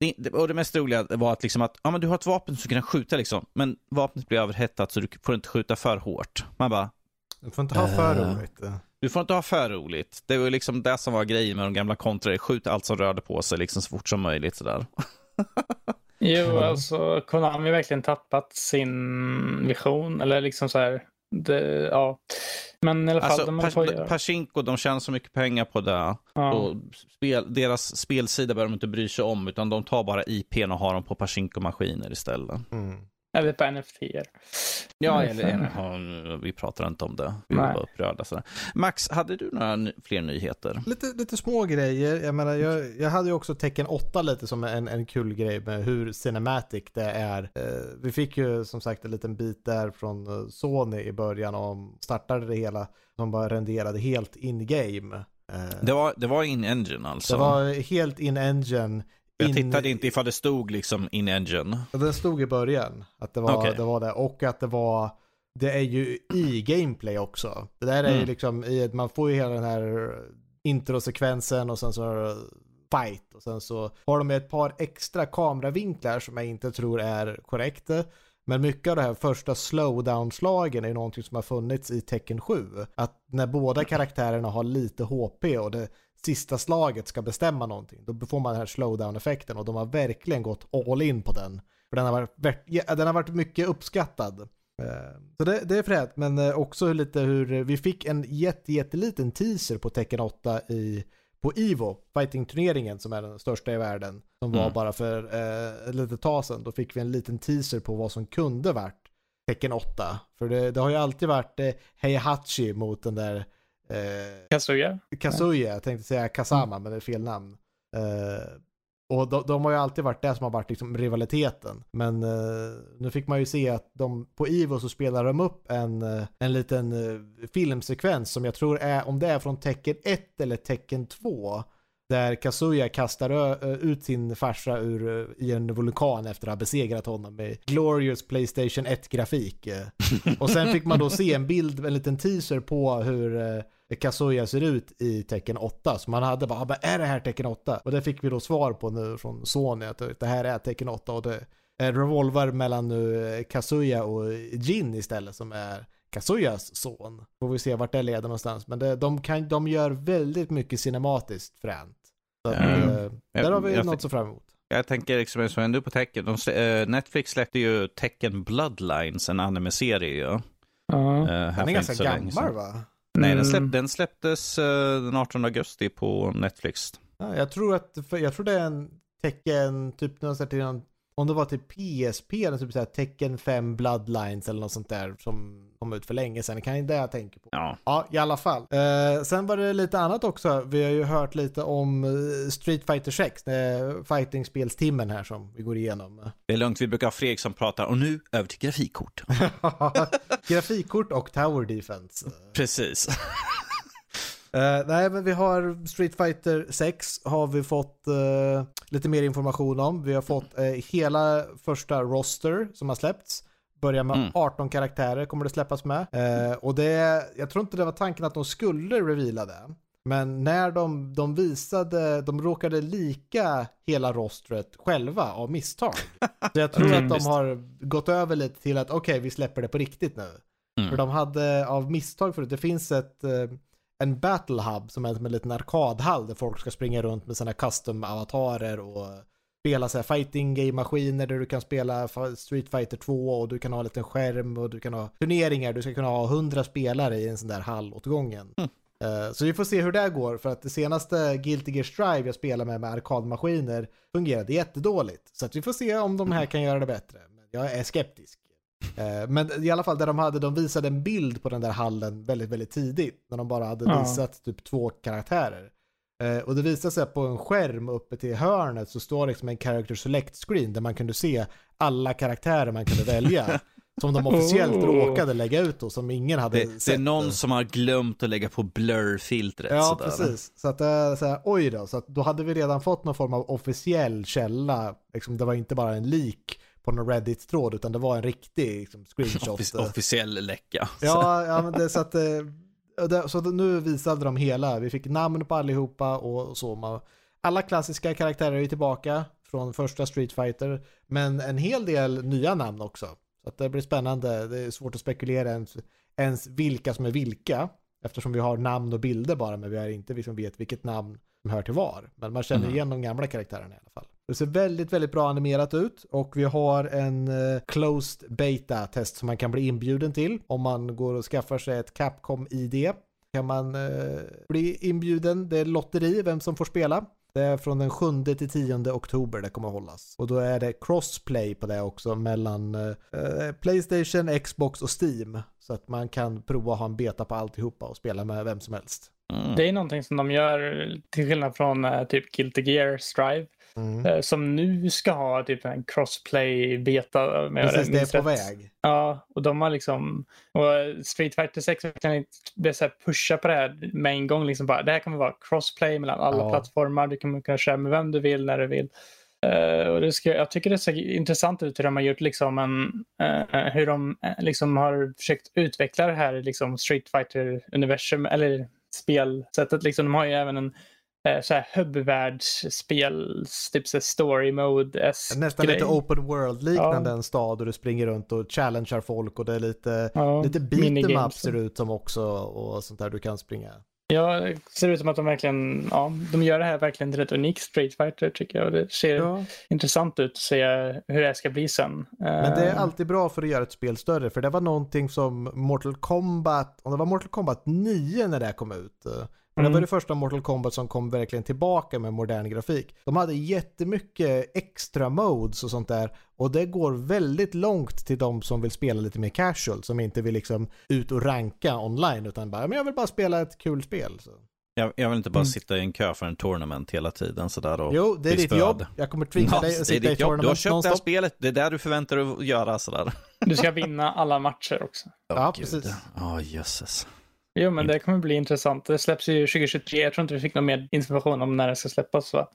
det, och det mest roliga var att, liksom att ja, men du har ett vapen som du kan skjuta, liksom, men vapnet blir överhettat så du får inte skjuta för hårt. Man bara... Du får inte ha för uh, roligt. Du får inte ha för roligt. Det var liksom det som var grejen med de gamla kontrare. Skjut allt som rörde på sig liksom så fort som möjligt sådär. jo, alltså Konami har verkligen tappat sin vision. Eller liksom så här. Det, ja. Men i alla fall, alltså, de Pachinko, de tjänar så mycket pengar på det. Ja. Och spel, deras spelsida behöver de inte bry sig om, utan de tar bara IPn och har dem på Pachinko-maskiner istället. Mm. Eller på NFT. Ja, eller, ja, vi pratar inte om det. Vi Nej. var upprörda. Sådär. Max, hade du några fler nyheter? Lite, lite små grejer. Jag menar, jag, jag hade ju också tecken 8 lite som en, en kul grej med hur cinematic det är. Eh, vi fick ju som sagt en liten bit där från eh, Sony i början om startade det hela. De bara renderade helt in-game. Eh, det var, det var in-engine alltså? Det var helt in-engine jag tittade inte ifall det stod liksom in engine. Det stod i början att det var, okay. det var det. Och att det var, det är ju i gameplay också. Det där är mm. ju liksom, i, man får ju hela den här introsekvensen och sen så fight. Och sen så har de ett par extra kameravinklar som jag inte tror är korrekta. Men mycket av det här första slowdown-slagen är någonting som har funnits i Tekken 7. Att när båda karaktärerna har lite HP och det sista slaget ska bestämma någonting, då får man den här slowdown-effekten och de har verkligen gått all in på den. För den har varit, den har varit mycket uppskattad. Eh, så det, det är fränt, men eh, också lite hur vi fick en jätte, jätteliten teaser på Tekken 8 i, på Ivo, fighting-turneringen som är den största i världen, som var mm. bara för eh, ett litet tag sedan. Då fick vi en liten teaser på vad som kunde varit Tekken 8. För det, det har ju alltid varit eh, Heihachi mot den där Eh, Kazuya? Kazuya, jag tänkte säga Kazama mm. men det är fel namn. Eh, och de, de, har ju alltid varit det som har varit liksom rivaliteten. Men eh, nu fick man ju se att de, på Ivo så spelar de upp en, eh, en liten eh, filmsekvens som jag tror är, om det är från tecken 1 eller tecken 2. Där Kazuya kastar ut sin farsa ur, i en vulkan efter att ha besegrat honom med glorious Playstation 1-grafik. Och sen fick man då se en bild, en liten teaser på hur Kazuya ser ut i tecken 8. Så man hade bara, ah, är det här tecken 8? Och det fick vi då svar på nu från Sony att det här är tecken 8 och det är revolver mellan nu Kazuya och Jin istället som är Kazuyas son. Får vi se vart det leder någonstans. Men det, de, kan, de gör väldigt mycket cinematiskt fränt. Så att, mm. där har vi jag, något så fram emot. Jag tänker liksom, som ändå på tecken. De, eh, Netflix släppte ju Tecken Bloodlines, en anime-serie ju. Ja. eh, här Den är ganska gammal va? Nej, den, Mm. släpp, den släpptes eh, den 18 augusti på Netflix. Ja, jag tror att, jag tror det är en tecken, typ här till någon, om det var till PSP, eller typ såhär tecken 5 Bloodlines eller något sånt där som kom ut för länge sedan. Det kan ju det jag tänker på. Ja. Ja, i alla fall. Eh, sen var det lite annat också. Vi har ju hört lite om eh, Street Fighter 6, eh, fighting-spelstimmen här som vi går igenom. Det är lugnt, vi brukar ha Fredrik som pratar. Och nu över till grafikkort. Grafikkort och Tower Defense. Precis. Eh, nej, men vi har Street Fighter 6 har vi fått eh, lite mer information om. Vi har fått eh, hela första roster som har släppts. Börjar med Mm. 18 karaktärer kommer det släppas med. Och det, jag tror inte det var tanken att de skulle reveala det. Men när de, de visade, de råkade lika hela rostret själva av misstag. Så jag tror Mm, att de har gått över lite till att okej, vi släpper det på riktigt nu. För Mm. de hade av misstag förut, det finns ett, en battle hub som är som en liten arkadhall där folk ska springa runt med sina custom-avatarer och spela så här fighting game-maskiner där du kan spela Street Fighter 2 och du kan ha en liten skärm och du kan ha turneringar, du ska kunna ha 100 spelare i en sån där hall åt gången. Eh, Så vi får se hur det går för att det senaste Guilty Gear Strive jag spelade med med arkadmaskiner fungerade jättedåligt. Så att vi får se om de här kan göra det bättre. Men jag är skeptisk. Eh, Men i alla fall där de hade, de visade en bild på den där hallen väldigt, väldigt tidigt. När de bara hade Ja. visat typ två karaktärer. Eh, Och det visade sig på en skärm uppe till hörnet så står liksom en character select screen där man kunde se alla karaktärer man kunde välja. som de officiellt Oh. råkade lägga ut då, som ingen hade Det, sett. det är någon som har glömt att lägga på blur-filtret. Ja, sådär. precis. Så att är så här, oj då, så att då hade vi redan fått någon form av officiell källa. Liksom, det var inte bara en leak på någon Reddit-tråd, utan det var en riktig liksom, screenshot. Offic- officiell läcka. ja, ja, men det så att, eh, det, så nu visade de hela. Vi fick namn på allihopa och så. Man, alla klassiska karaktärer är tillbaka från första Street Fighter, men en hel del nya namn också. Så att det blir spännande. Det är svårt att spekulera ens, ens vilka som är vilka. Eftersom vi har namn och bilder bara, men vi har inte liksom vet vilket namn som hör till var. Men man känner Mm. igen de gamla karaktärerna i alla fall. Det ser väldigt, väldigt bra animerat ut och vi har en eh, closed beta-test som man kan bli inbjuden till. Om man går och skaffar sig ett Capcom-ID kan man eh, bli inbjuden. Det är lotteri vem som får spela. Det är från den 7 till 10 oktober det kommer att hållas. Och då är det crossplay på det också mellan eh, Playstation, Xbox och Steam. Så att man kan prova att ha en beta på alltihopa och spela med vem som helst. Mm. Det är någonting som de gör till skillnad från eh, typ Guilty Gear Strive. Mm. eh, Som nu ska ha typ en crossplay beta. om jag Precis, det är på rätt. väg. Ja, och de har liksom... Och Street Fighter 6 kan inte så pusha på det här med en gång. Liksom bara, det här kommer vara crossplay mellan alla Ja. plattformar. Du kommer kunna köra med vem du vill, när du vill. Eh, och det ska, jag tycker det ser intressant ut hur de har gjort liksom en, eh, hur de eh, liksom har försökt utveckla det här liksom Street Fighter-universum eller spelsättet. Liksom, de har ju även en eh, så här hubbvärldsspel, typ så story mode Nästan grej. lite open world-liknande Ja. en stad och du springer runt och challengear folk och det är lite, Ja, lite beat up ser det ut som också och sånt där du kan springa. Ja, det ser ut som att de verkligen, ja, de gör det här verkligen till ett unikt Street Fighter tycker jag. Och det ser Ja. intressant ut att se hur det här ska bli sen. Men det är Eh, alltid bra för att göra ett spel större, för det var någonting som Mortal Kombat, om det var Mortal Kombat 9 när det kom ut. Men det Mm. var det första Mortal Kombat som kom verkligen tillbaka med modern grafik. De hade jättemycket extra modes och sånt där. Och det går väldigt långt till de som vill spela lite mer casual, som inte vill liksom ut och ranka online, utan bara, men jag vill bara spela ett kul spel. Så. Jag, jag vill inte bara Mm. sitta i en kö för en tournament hela tiden sådär och Jo, det är ditt jobb. Jag kommer tvinga Ja, dig att sitta i jobb. Du har tournament köpt det här spelet, det är där du förväntar dig att göra sådär. Du ska vinna alla matcher också. Ja, Åh, gud. precis. Ja, jösses. Jo, men det kommer bli intressant. Det släpps ju 2023. Jag tror inte vi fick någon mer information om när det ska släppas. Va?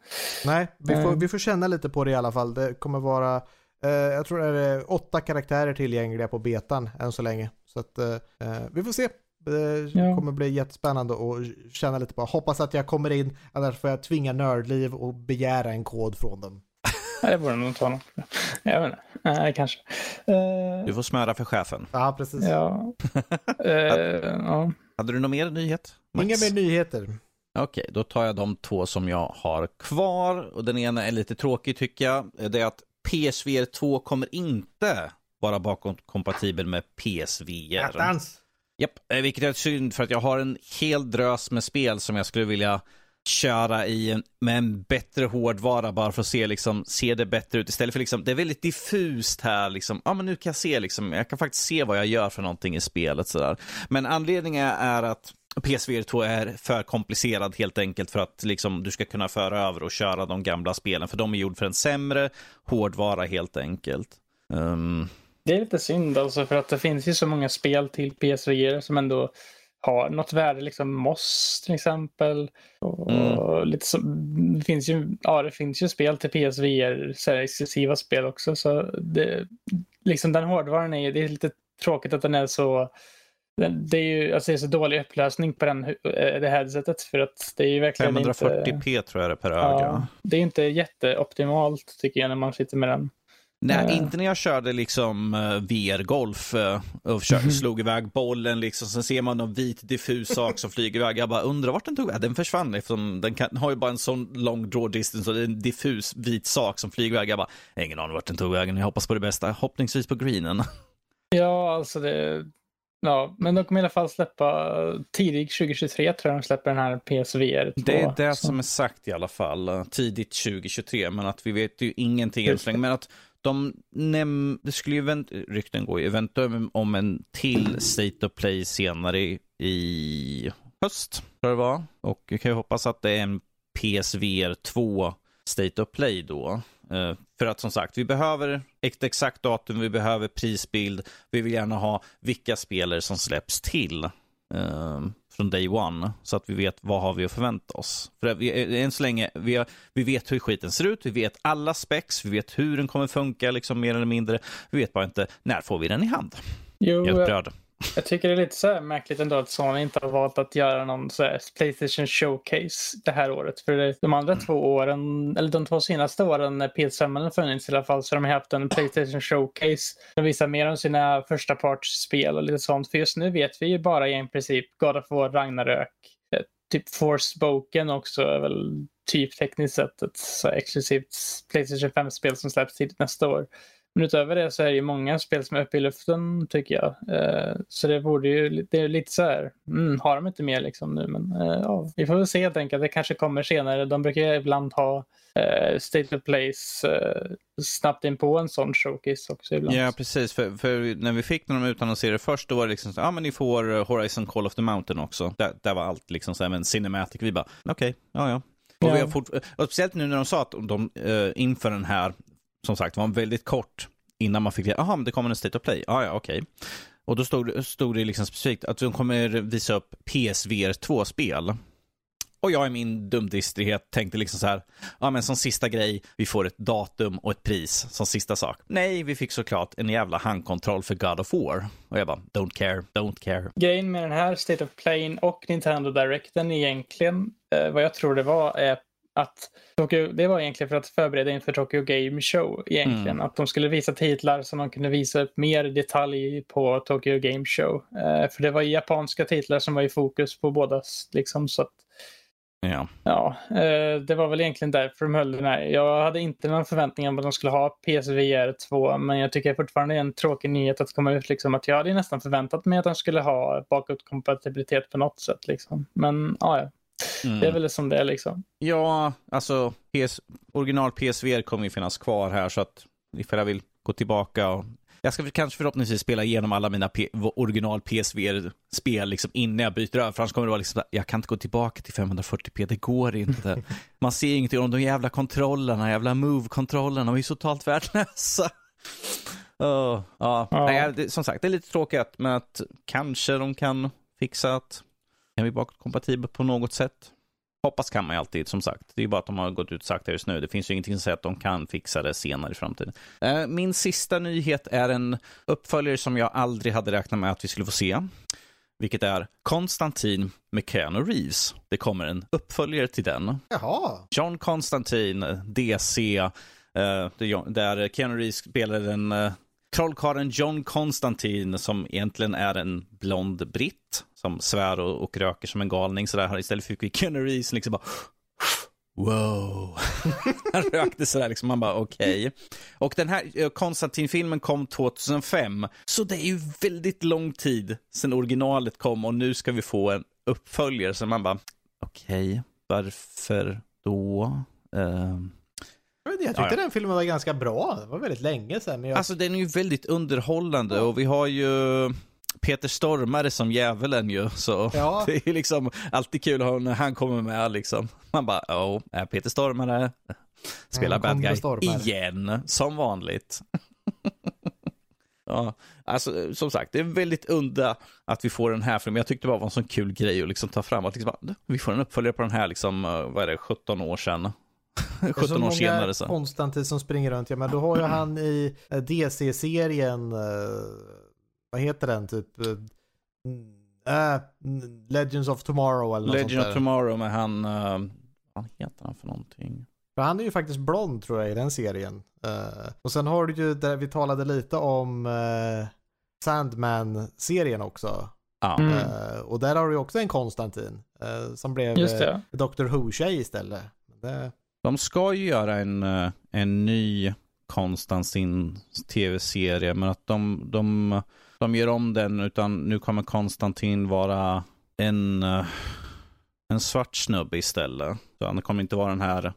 Nej, vi får, Mm. vi får känna lite på det i alla fall. Det kommer vara, eh, jag tror det är åtta karaktärer tillgängliga på betan än så länge. Så att eh, eh, vi får se. Det Ja. kommer bli jättespännande att känna lite på. Hoppas att jag kommer in, annars får jag tvinga nördliv och begära en kod från dem. Nej, det borde nog ta något. Jag vet inte. Nej, kanske. Eh, Du får smöra för chefen. Ja, precis. ja. Eh, ja. Hade du någon mer nyhet? Max? Inga mer nyheter. Okej, då tar jag de två som jag har kvar. Och den ena är lite tråkig tycker jag. Det är att PSVR 2 kommer inte vara bakåtkompatibel med PSVR. Attans! Japp, eh, vilket är synd för att jag har en hel drös med spel som jag skulle vilja köra i en, med en bättre hårdvara bara för att se liksom, se det bättre ut. Istället för liksom, det är väldigt diffust här liksom, ja men nu kan jag se liksom, jag kan faktiskt se vad jag gör för någonting i spelet sådär. Men anledningen är att PSVR 2 är för komplicerad helt enkelt för att liksom, du ska kunna föra över och köra de gamla spelen. För de är gjord för en sämre hårdvara helt enkelt. Um... Det är lite synd alltså för att det finns ju så många spel till PSVR som ändå har något värde, liksom Moss till exempel. Och, mm. lite så, det, finns ju, ja, det finns ju spel till PSVR, så här, exklusiva spel också. Så det, liksom den hårdvaran är, det är lite tråkigt att den är så det är ju alltså det är så dålig upplösning på den, eh, det headsetet för att det är ju verkligen 540p inte, tror jag det är per öga. Ja, det är inte jätteoptimalt tycker jag när man sitter med den. Nej, uh. inte när jag körde liksom eh, VR-golf uh, och kör, mm. slog iväg bollen liksom. Sen ser man någon vit diffus sak som flyger iväg. Jag bara undrar vart den tog vägen. Den försvann eftersom den kan, har ju bara en sån lång draw distance och det är en diffus vit sak som flyger iväg. Jag bara, ingen aning vart den tog vägen. Jag hoppas på det bästa. Hoppningsvis på greenen. Ja, alltså det, Ja, men de kommer i alla fall släppa tidigt 2023 tror jag de släpper den här PSVR 2. Det är det så. som är sagt i alla fall, tidigt 2023, men att vi vet ju ingenting än så länge. Men att de näm det skulle ju event rykten gå eventuellt om en till State of Play senare i, höst, tror det var. Och jag kan ju hoppas att det är en PSVR 2 State of Play då. Eh, för att som sagt, vi behöver ett exakt datum, vi behöver prisbild, vi vill gärna ha vilka spelare som släpps till eh, från day one, så att vi vet vad har vi att förvänta oss. För vi, eh, än så länge, vi, har, vi vet hur skiten ser ut, vi vet alla specs, vi vet hur den kommer funka, liksom mer eller mindre. Vi vet bara inte, när får vi den i hand? Jo, jag är upprörd. Jag tycker det är lite så här märkligt ändå att Sony inte har valt att göra någon så här Playstation Showcase det här året. För de andra två åren, eller de två senaste åren när PS5 har funnits i alla fall, så har de haft en Playstation Showcase. De visar mer om sina första partsspel och lite sånt. För just nu vet vi ju bara i princip God of War, Ragnarök, eh, typ Forspoken också är väl typ tekniskt sett ett så exklusivt Playstation 5-spel som släpps tidigt nästa år. Men utöver det så är det ju många spel som är uppe i luften tycker jag. Eh, så det borde ju, det är lite så här, mm, har de inte mer liksom nu men eh, ja, vi får väl se helt enkelt. Det kanske kommer senare. De brukar ibland ha eh, State of Place eh, snabbt in på en sån showcase också ibland. Ja, precis. För, för när vi fick när de utannonserade först, då var det liksom så ja men ni får eh, Horizon Call of the Mountain också. Där, där var allt liksom så här, men Cinematic, vi bara, okej, okay, ja ja. Och, vi har fort, och speciellt nu när de sa att de uh, inför den här som sagt var väldigt kort innan man fick, jaha, men det kommer en State of Play. Ah, ja, okej. Okay. Och då stod, stod det liksom specifikt att de kommer visa upp PSVR 2-spel. Och jag i min dumdristighet tänkte liksom så här, ja men som sista grej, vi får ett datum och ett pris som sista sak. Nej, vi fick såklart en jävla handkontroll för God of War. Och jag bara, don't care, don't care. Grejen med den här State of Play och Nintendo Directen egentligen, eh, vad jag tror det var, är att Tokyo, det var egentligen för att förbereda inför Tokyo Game Show egentligen. Mm. Att de skulle visa titlar som de kunde visa upp mer detalj på Tokyo Game Show. Eh, för det var japanska titlar som var i fokus på båda. Liksom, så att, ja, ja eh, det var väl egentligen därför de höll den här. Jag hade inte någon förväntning om att de skulle ha PSVR 2 men jag tycker fortfarande det är en tråkig nyhet att komma ut. Liksom, att jag hade nästan förväntat mig att de skulle ha bakåtkompatibilitet på något sätt. Liksom. Men ja, Mm. Det är väl som det är liksom. Ja, alltså PS, original PSVR kommer ju finnas kvar här så att ifall jag vill gå tillbaka och jag ska kanske förhoppningsvis spela igenom alla mina P original PSVR-spel liksom innan jag byter över. För annars kommer det vara liksom, jag kan inte gå tillbaka till 540p, det går inte. Man ser ingenting om de jävla kontrollerna, jävla move-kontrollerna, de är så totalt värdelösa. Oh, ja. ja. Nej, det, som sagt, det är lite tråkigt, men att kanske de kan fixa att kan vi vara kompatibla på något sätt? Hoppas kan man ju alltid, som sagt. Det är bara att de har gått ut och sagt det just nu. Det finns ju ingenting som säger att de kan fixa det senare i framtiden. Eh, min sista nyhet är en uppföljare som jag aldrig hade räknat med att vi skulle få se. Vilket är Konstantin med Keanu Reeves. Det kommer en uppföljare till den. Jaha. John Konstantin, DC, eh, där Keanu Reeves spelar den eh, trollkarlen John Konstantin som egentligen är en blond britt som svär och, och röker som en galning sådär. Istället fick vi Keanu Reeves liksom bara Wow. Han rökte sådär liksom, man bara okej. Okay. Och den här eh, Konstantin-filmen kom 2005, så det är ju väldigt lång tid sedan originalet kom och nu ska vi få en uppföljare. Så man bara, okej, okay, varför då? Uh... Jag, tyckte ja, ja. den filmen var ganska bra. Det var väldigt länge sedan. Jag... Alltså den är ju väldigt underhållande och vi har ju Peter Stormare som djävulen ju. Så ja. det är liksom alltid kul när han kommer med liksom. Man bara, oh, är Peter Stormare. Spelar bad guy igen, som vanligt. ja, alltså som sagt, det är väldigt udda att vi får den här filmen. Jag tyckte det bara var en sån kul grej att liksom ta fram. Att liksom, vi får en uppföljare på den här, liksom, eh, vad är det, 17 år sedan. 17 år senare. Så. Konstantin som springer runt, ja men då har ju han i eh, DC-serien uh vad heter den typ? Äh, Legends of Tomorrow eller något Legend sånt där. of Tomorrow med han, uh, vad heter han för någonting? För han är ju faktiskt blond tror jag i den serien. Uh, och sen har du ju där vi talade lite om uh, Sandman-serien också. Ah. Mm. Uh, och där har du ju också en Konstantin som blev uh, Dr. Who-tjej istället. Det... De ska ju göra en, en ny Konstantin tv-serie, men att de, de de gör om den, utan nu kommer Konstantin vara en, eh, en svart snubbe istället. Så han kommer inte vara den här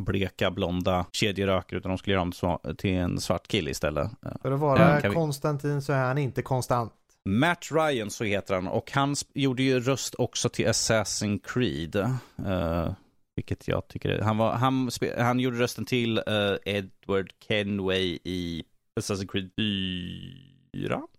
bleka, blonda kedjerökare, utan de skulle göra om till en svart kille istället. För att vara vi... Konstantin så är han inte konstant. Matt Ryan, så heter han, och han gjorde ju röst också till Assassin's Creed. Uh, vilket jag tycker, han, var, han, han gjorde rösten till uh, Edward Kenway i Assassin's Creed 4,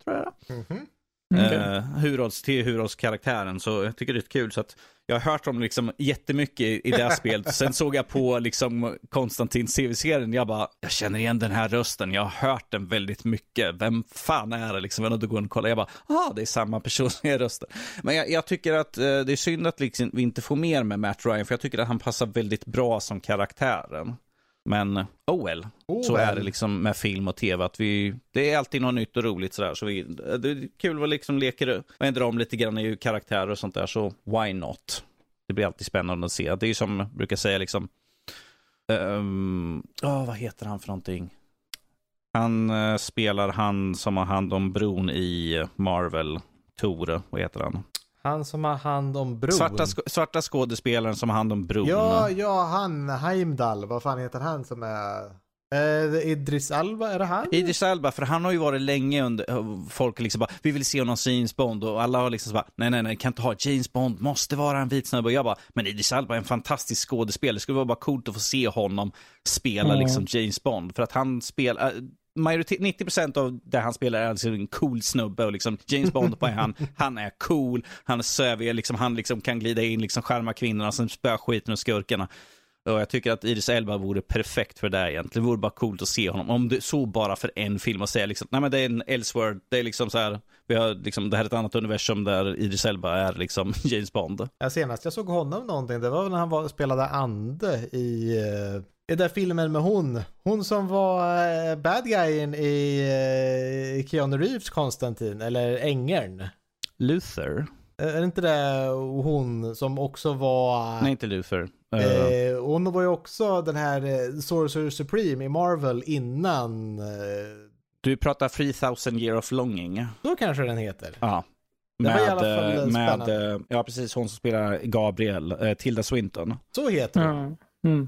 tror jag mm -hmm. Uh, hurons, till hurons-karaktären. Så jag tycker det är kul. Så att jag har hört om liksom jättemycket i, i det spelet. Sen såg jag på liksom Konstantins tv-serien. Jag bara, jag känner igen den här rösten. Jag har hört den väldigt mycket. Vem fan är det liksom? Jag går och kollar. Jag bara, ah, det är samma person som är rösten. Men jag, jag tycker att uh, det är synd att liksom, vi inte får mer med Matt Ryan. För jag tycker att han passar väldigt bra som karaktären. Men oh well, oh så är det liksom med film och tv. Att vi, det är alltid något nytt och roligt sådär. Så vi, det är kul att liksom leker och ändrar om lite grann i karaktärer och sånt där. Så why not? Det blir alltid spännande att se. Det är ju som jag brukar säga liksom. Um, oh, vad heter han för någonting? Han uh, spelar han som har hand om bron i Marvel. Tor, vad heter han? Han som har hand om bron. Svarta, svarta skådespelaren som har hand om bron. Ja, ja, han Heimdall. Vad fan heter han som är... Eh, Idris Alba, är det han? Idris Alba, för han har ju varit länge under, folk liksom bara, vi vill se honom som James Bond och alla har liksom bara, nej nej nej, kan inte ha James Bond, måste vara en vit snubbe. Och jag bara, men Idris Alba är en fantastisk skådespelare, det skulle vara bara coolt att få se honom spela mm. liksom James Bond, för att han spelar, majoritet, 90% av det han spelar är alltså en cool snubbe och liksom James Bond på han, han är cool, han är sövig, liksom, han liksom kan glida in, liksom skärma kvinnorna, sen spöa skiten och skurkarna. Och jag tycker att Idris Elba vore perfekt för det egentligen. Det vore bara coolt att se honom. Om det så bara för en film och säga liksom, nej men det är en Elseworld, det är liksom så här, vi har liksom, det här är ett annat universum där Idris Elba är liksom James Bond. Ja, senast jag såg honom någonting, det var när han var, spelade ande i i den filmen med hon. Hon som var uh, bad guyen i uh, Keanu Reeves Konstantin, eller ängeln. Luther. Är det inte det hon som också var... Nej, inte Luther. Uh... hon var ju också den här Sorcerer Supreme i Marvel innan... Du pratar 3000 year of longing. Så kanske den heter. Ja. Med, med, ja precis, hon som spelar Gabriel, Tilda Swinton. Så heter hon. Mm. Mm.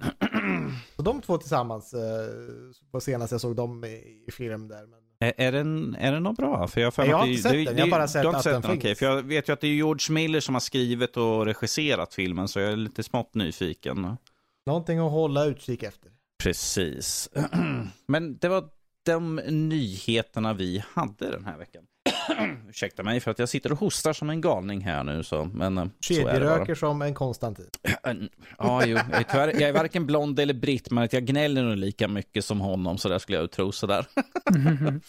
Så de två tillsammans, eh, senast jag såg dem i, i film där. Men... Är, är, den, är den bra? För jag, för jag har inte sett den, jag har bara sett att sett den finns. Okay, för jag vet ju att det är George Miller som har skrivit och regisserat filmen, så jag är lite smått nyfiken. Någonting att hålla utkik efter. Precis. Men det var de nyheterna vi hade den här veckan. Ursäkta mig för att jag sitter och hostar som en galning här nu. Så, men, eh, Kedjeröker som en Konstantin. ja, jo. Jag är, tyvärr, jag är varken blond eller britt, men att jag gnäller nog lika mycket som honom, så där skulle jag tro. Sådär.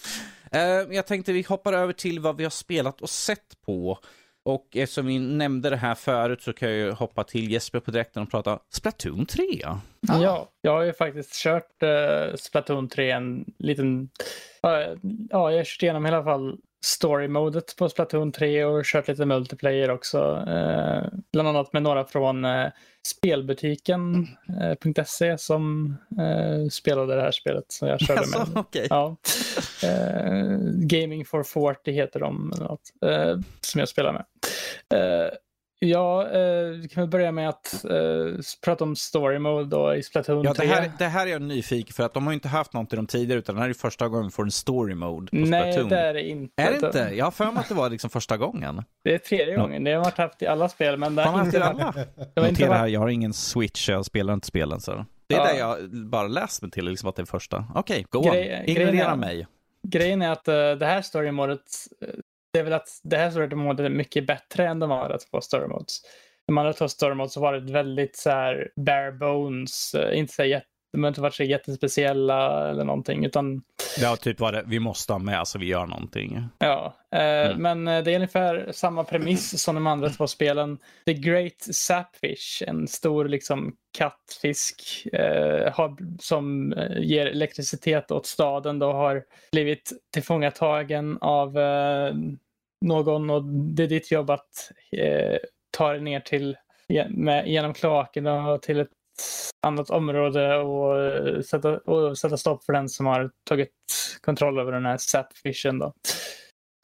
Eh, jag tänkte vi hoppar över till vad vi har spelat och sett på. Och eftersom vi nämnde det här förut så kan jag ju hoppa till Jesper på direkten och prata Splatoon 3. Ah. Ja, jag har ju faktiskt kört uh, Splatoon 3 en liten... Uh, ja, jag har kört igenom i alla fall story-modet på Splatoon 3 och kört lite multiplayer också. Eh, bland annat med några från eh, spelbutiken.se eh, som eh, spelade det här spelet som jag körde Alltså, med. okej. Ja. Eh, Gaming for 40 heter de, något, eh, som jag spelar med. Ja, eh, vi kan väl börja med att eh, prata om story mode då i Splatoon Ja, 3. det, här, det här är jag nyfiken för att de har ju inte haft något i de tidigare utan det här är första gången vi får en story mode på Nej, Splatoon. det är det inte. Är det inte? Jag har för mig att det var liksom första gången. Det är tredje gången. Det har varit haft i alla spel, men det Har inte varit... alla? Inte Notera här, jag har ingen switch, jag spelar inte spelen så. Det är Ja. det jag bara läst mig till, liksom att det är första. Okej, go Grej- on. Ignorera mig. Grejen är att eh, det här story-modet, eh, det är väl att det här story-modet är mycket bättre än de andra två story-modes. De andra två story-modes har varit väldigt så här bare bones, eh, inte så jätte- de har inte varit så jättespeciella eller någonting, utan Det har typ varit, vi måste ha med så vi gör någonting. Ja, eh, Mm. men eh, det är ungefär samma premiss som de andra två spelen. The Great Sapfish, en stor liksom kattfisk eh, har, som eh, ger elektricitet åt staden, då har blivit tillfångatagen av eh, någon och det är ditt jobb att eh, ta dig ner till med, genom kloakerna till ett annat område och eh, sätta, och sätta stopp för den som har tagit kontroll över den här sapfishen. Då.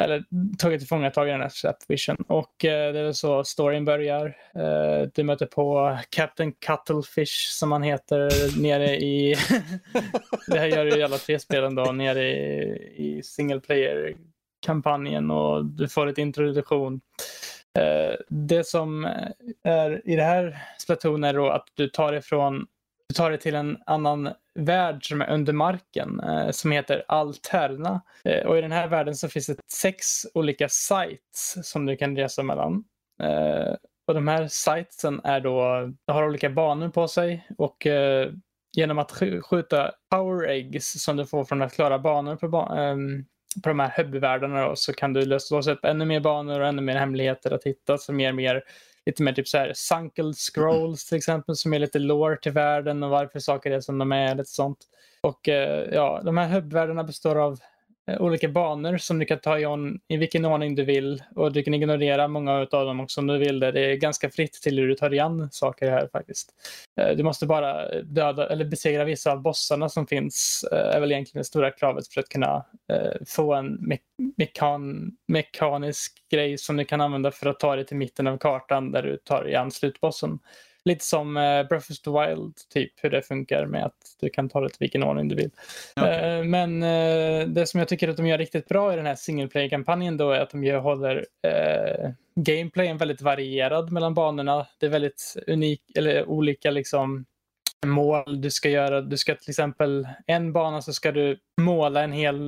Eller tagit tillfångatagit den här sapfishen. Och eh, det är väl så storyn börjar. Eh, du möter på Captain Cuttlefish som han heter nere i... det här gör du i alla tre spelen då, nere i, i single kampanjen och du får ett introduktion. Eh, det som är i det här Splatoon är då att du tar ifrån du tar dig till en annan värld som är under marken eh, som heter Alterna. Eh, och i den här världen så finns det sex olika sites som du kan resa mellan. Eh, och de här sitesen är då, de har olika banor på sig och eh, genom att sk- skjuta power eggs som du får från att klara banor på, ba- ehm, på de här hubbyvärldarna då, så kan du lösa upp ännu mer banor och ännu mer hemligheter att hitta som ger mer lite mer typ så här sunkel scrolls till exempel som är lite lore till världen och varför saker är som de är. Lite sånt. Och eh, ja, de här hubbvärldarna består av Eh, olika banor som du kan ta i, on, i vilken ordning du vill och du kan ignorera många av dem också om du vill det. Det är ganska fritt till hur du tar igen saker här faktiskt. Eh, du måste bara döda eller besegra vissa av bossarna som finns eh, är väl egentligen det stora kravet för att kunna få en me- mekan mekanisk grej som du kan använda för att ta dig till mitten av kartan där du tar igen slutbossen. Lite som eh, Breath of the Wild, typ hur det funkar med att du kan ta det till vilken ordning du vill. Okej. Eh, men eh, det som jag tycker att de gör riktigt bra i den här single player-kampanjen då är att de gör, håller gameplayen väldigt varierad mellan banorna. Det är väldigt unik, eller olika liksom mål du ska göra. Du ska till exempel, en bana så ska du måla en hel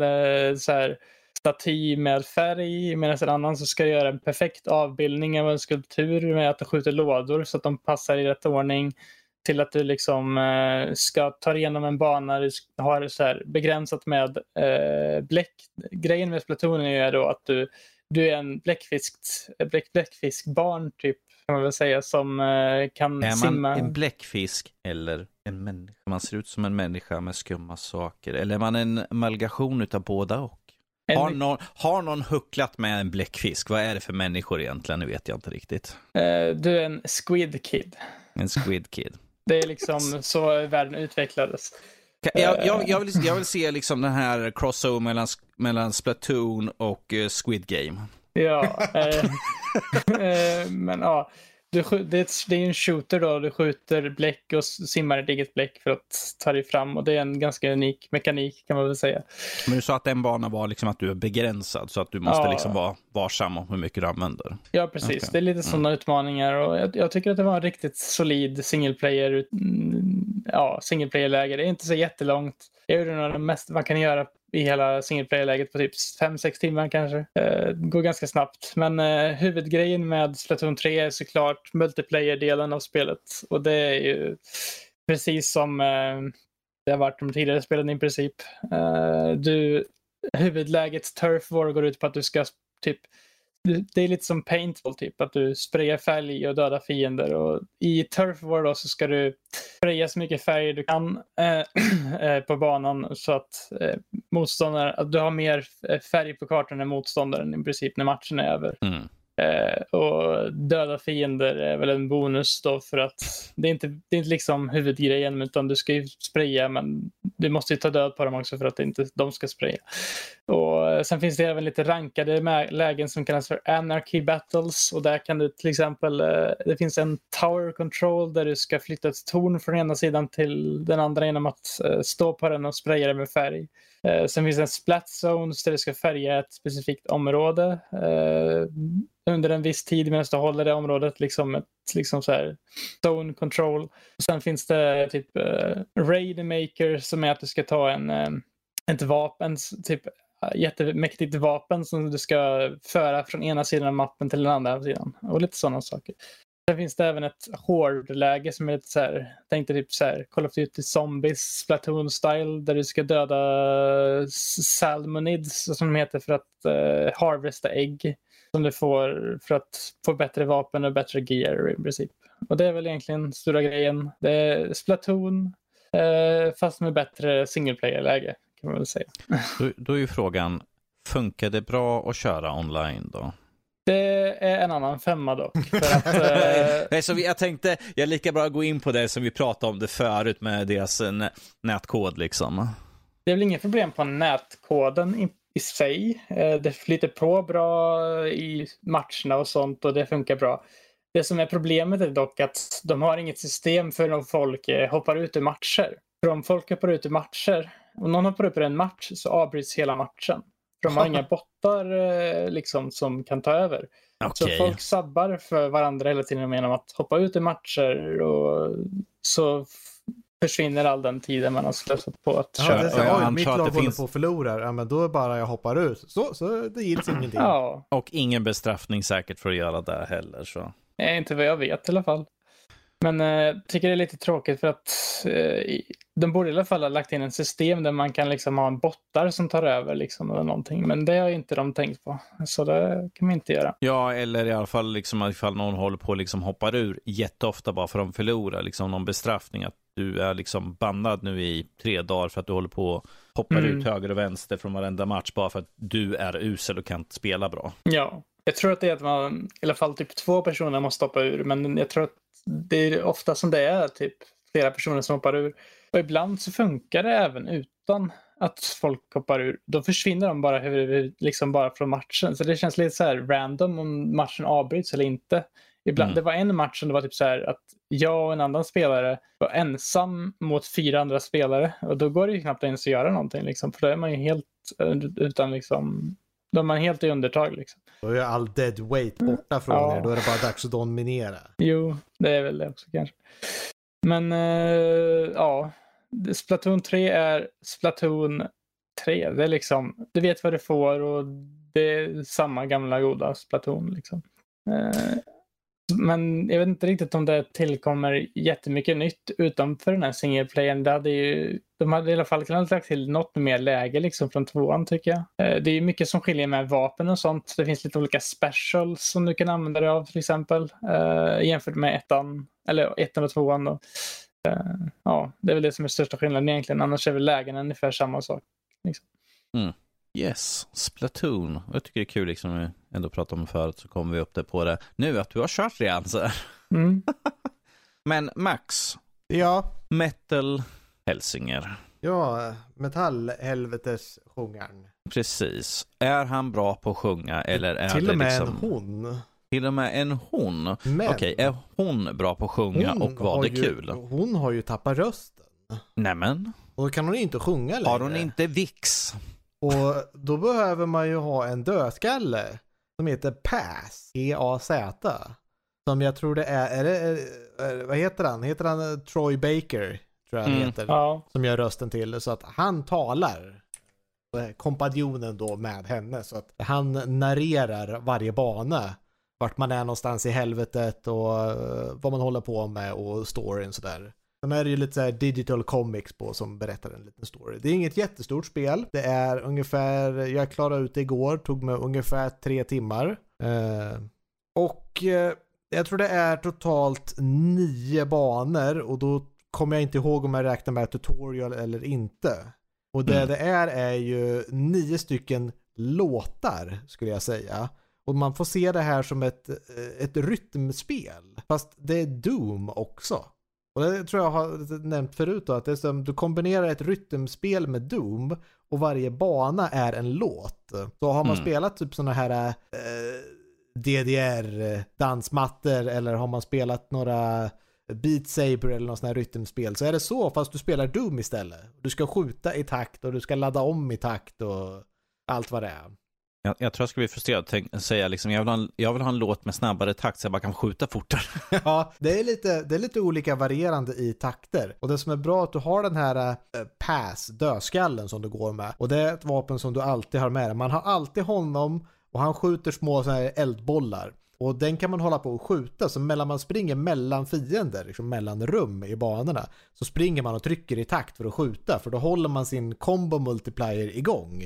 så här, staty med färg medan en annan så ska göra en perfekt avbildning av en skulptur med att du skjuter lådor så att de passar i rätt ordning till att du liksom eh, ska ta igenom en bana du har så här begränsat med eh, bläck. Grejen med Splatoon är då att du, du är en bläckfisk, bläck, bläckfiskbarn typ kan man väl säga som eh, kan Är simma. man en bläckfisk eller en människa? Man ser ut som en människa med skumma saker. Eller är man en amalgation utav båda och? Har någon, har någon hucklat med en bläckfisk? Vad är det för människor egentligen? Nu vet jag inte riktigt. eh, du är en squid kid. En squid kid. Det är liksom så världen utvecklades. Jag, jag, jag, vill, jag vill se liksom den här crossover mellan, mellan Splatoon och eh, Squid Game. Ja, eh, eh, men ja. Du, det, är det är en shooter då. Du skjuter bläck och simmar i eget bläck för att ta dig fram. Och det är en ganska unik mekanik kan man väl säga. Men du sa att den banan var liksom att du är begränsad så att du måste Ja. liksom vara varsam om hur mycket du använder. Ja, precis. Okej. Det är lite sådana utmaningar. Och jag, jag tycker att det var en riktigt solid single player, mm, ja, single player-läge. Det är inte så jättelångt. Jag gjorde nog det mesta man kan göra i hela single player-läget på typ 5-6 timmar kanske. Eh, Det går ganska snabbt. Men eh, huvudgrejen med Splatoon 3 är såklart multiplayer-delen av spelet. Och det är ju precis som eh, det har varit de tidigare spelen i princip. Eh, du, huvudläget Turf War går ut på att du ska typ det är lite som paintball typ, att du sprayar färg och dödar fiender. Och I Turf War då så ska du spraya så mycket färg du kan eh, på banan så att motståndaren, att du har mer färg på kartan än motståndaren i princip när matchen är över. Mm. Eh, och döda fiender är väl en bonus då för att det är inte, det är inte liksom huvudgrejen utan du ska ju spraya men du måste ju ta död på dem också för att inte de ska spraya. Och eh, sen finns det även lite rankade lägen som kallas för Anarchy Battles och där kan du till exempel, eh, det finns en Tower Control där du ska flytta ett torn från ena sidan till den andra genom att eh, stå på den och spraya det med färg. Sen finns det en splat zones där du ska färga ett specifikt område under en viss tid medan du håller det området liksom ett liksom så här zone control. Och sen finns det typ uh, raid maker som är att du ska ta en um, ett vapen, typ eh, jättemäktigt vapen som du ska föra från ena sidan av mappen till den andra sidan. Och lite sådana saker. Sen finns det även ett hårdläge som är lite så här, tänkte typ så här, Call of Duty Zombies, Splatoon style, där du ska döda salmonids som de heter för att uh, harvesta ägg som du får för att få bättre vapen och bättre gear i princip. Och det är väl egentligen stora grejen. Det är Splatoon uh, fast med bättre single player-läge kan man väl säga. Då, då är ju frågan, funkar det bra att köra online då? Det är en annan femma dock. Att, eh... Nej, så jag tänkte, jag är lika bra gå in på det som vi pratade om det förut med deras eh, nätkod liksom. Det är väl inget problem på nätkoden i, sig. Eh, det flyter på bra i matcherna och sånt och det funkar bra. Det som är problemet är dock att de har inget system för om folk eh, hoppar ut ur matcher. För om folk hoppar ut ur matcher, om någon hoppar upp ur en match så avbryts hela matchen. För de har inga bottar eh, liksom, som kan ta över. Okay. Så folk sabbar för varandra hela tiden genom att hoppa ut i matcher och så försvinner all den tiden man har slösat på att ja, köra. Det är så, Oj, mitt lag håller finns... på att förlora. Ja, men då är bara jag hoppar ut. Så, så det gills ingenting. Ja. Och ingen bestraffning säkert för att göra det heller. Så. Nej, inte vad jag vet i alla fall. Men jag eh, tycker det är lite tråkigt för att eh, de borde i alla fall ha lagt in ett system där man kan liksom ha en bottar som tar över liksom eller någonting. Men det har inte de tänkt på. Så det kan man inte göra. Ja, eller i alla fall liksom ifall någon håller på liksom hoppar ur jätteofta bara för att de förlorar liksom någon bestraffning. Att du är liksom bannad nu i tre dagar för att du håller på och hoppar mm. ut höger och vänster från varenda match bara för att du är usel och kan inte spela bra. Ja, jag tror att det är att man, i alla fall typ två personer måste hoppa ur, men jag tror att det är ofta som det är typ flera personer som hoppar ur. Och ibland så funkar det även utan att folk hoppar ur. Då försvinner de bara, liksom bara från matchen. Så det känns lite så här random om matchen avbryts eller inte. Ibland, mm. Det var en match som det var typ så här att jag och en annan spelare var ensam mot fyra andra spelare. Och då går det ju knappt ens att göra någonting. Liksom, för då är man ju helt utan liksom då är man helt i undertag liksom. Då är all dead weight borta från ja. er. Då är det bara dags att dominera. Jo, det är väl det också kanske. Men uh, ja, Splatoon 3 är Splatoon 3. Det är liksom, du vet vad du får och det är samma gamla goda Splatoon liksom. Uh, men jag vet inte riktigt om det tillkommer jättemycket nytt utanför den här single playern. Det hade ju, de hade i alla fall kunnat lägga till något mer läge liksom från tvåan tycker jag. Eh, det är mycket som skiljer med vapen och sånt. Det finns lite olika specials som du kan använda dig av till exempel eh, jämfört med ettan, eller ettan och tvåan då. Eh, ja, det är väl det som är största skillnaden egentligen. Annars är väl lägena ungefär samma sak. Liksom. Mm. Yes, Splatoon. Jag tycker det är kul, liksom, vi ändå pratade om förut, så kommer vi upp det på det nu, att du har kört redan. Så. Mm. Men Max. Ja? Metal Helsinger. Ja, metallhelvetes sjungaren. Precis. Är han bra på att sjunga eller är Till det och med liksom... en hon. Till och med en hon. Men... Okej, är hon bra på att sjunga och var det ju, kul? Hon har ju tappat rösten. Nämen. Och då kan hon inte sjunga längre. Har hon inte VIX? Och då behöver man ju ha en dödskalle som heter PAZ, E-A-Z. Som jag tror det är, är det, är, vad heter han? Heter han Troy Baker? Tror jag han mm, heter. Ja. Som gör rösten till Så att han talar kompanjonen då med henne. Så att han narrerar varje bana. Vart man är någonstans i helvetet och eh, vad man håller på med och storyn sådär. Sen är det ju lite så digital comics på som berättar en liten story. Det är inget jättestort spel. Det är ungefär, jag klarade ut det igår, tog mig ungefär tre timmar. Eh, och eh, jag tror det är totalt nio banor och då kommer jag inte ihåg om jag räknar med tutorial eller inte. Och det Mm. det är är ju nio stycken låtar skulle jag säga. Och man får se det här som ett, eh, ett rytmspel. Fast det är Doom också. Och det tror jag har nämnt förut då, att det är som du kombinerar ett rytmspel med Doom och varje bana är en låt. Så har man Mm. spelat typ sådana här eh, DDR-dansmattor eller har man spelat några Beat Saber eller något sånt här rytmspel så är det så fast du spelar Doom istället. Du ska skjuta i takt och du ska ladda om i takt och allt vad det är. Jag, jag tror jag ska bli frustrerad och säga liksom, jag vill, ha en, jag vill ha en låt med snabbare takt så jag bara kan skjuta fortare. Ja, det är, lite, det är lite olika varierande i takter. Och det som är bra är att du har den här äh, pass, dödskallen som du går med. Och det är ett vapen som du alltid har med dig. Man har alltid honom och han skjuter små så här eldbollar. Och den kan man hålla på och skjuta, så mellan man springer mellan fiender, liksom mellan rum i banorna, så springer man och trycker i takt för att skjuta, för då håller man sin combo multiplier igång.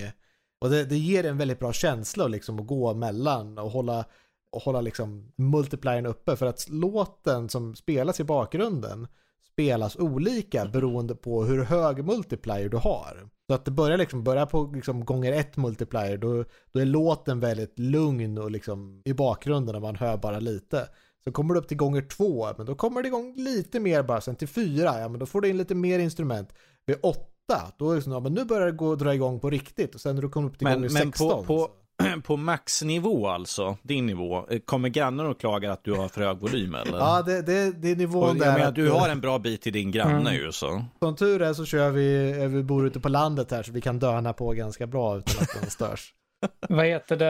Och det, det ger en väldigt bra känsla liksom att gå mellan och hålla, och hålla liksom multipliern uppe, för att låten som spelas i bakgrunden spelas olika beroende på hur hög multiplier du har. Så att det börjar liksom, börjar på liksom gånger ett multiplier, då, då är låten väldigt lugn och liksom i bakgrunden och man hör bara lite. Så kommer du upp till gånger två, men då kommer det igång lite mer bara, sen till fyra, ja men då får du in lite mer instrument. Vid åtta, då är det så, ja men nu börjar det gå dra igång på riktigt och sen när du kommer upp till Men, gånger men 16. på, på, så- på maxnivå alltså, din nivå, eh, kommer grannen och klagar att du har för hög volym eller? Ja, det, det, det är och nivån jag där. menar, att- du har en bra bit till din granne Mm. ju så. Som tur är så kör vi, eh, vi bor ute på landet här så vi kan döna på ganska bra utan att den störs. Vad heter det?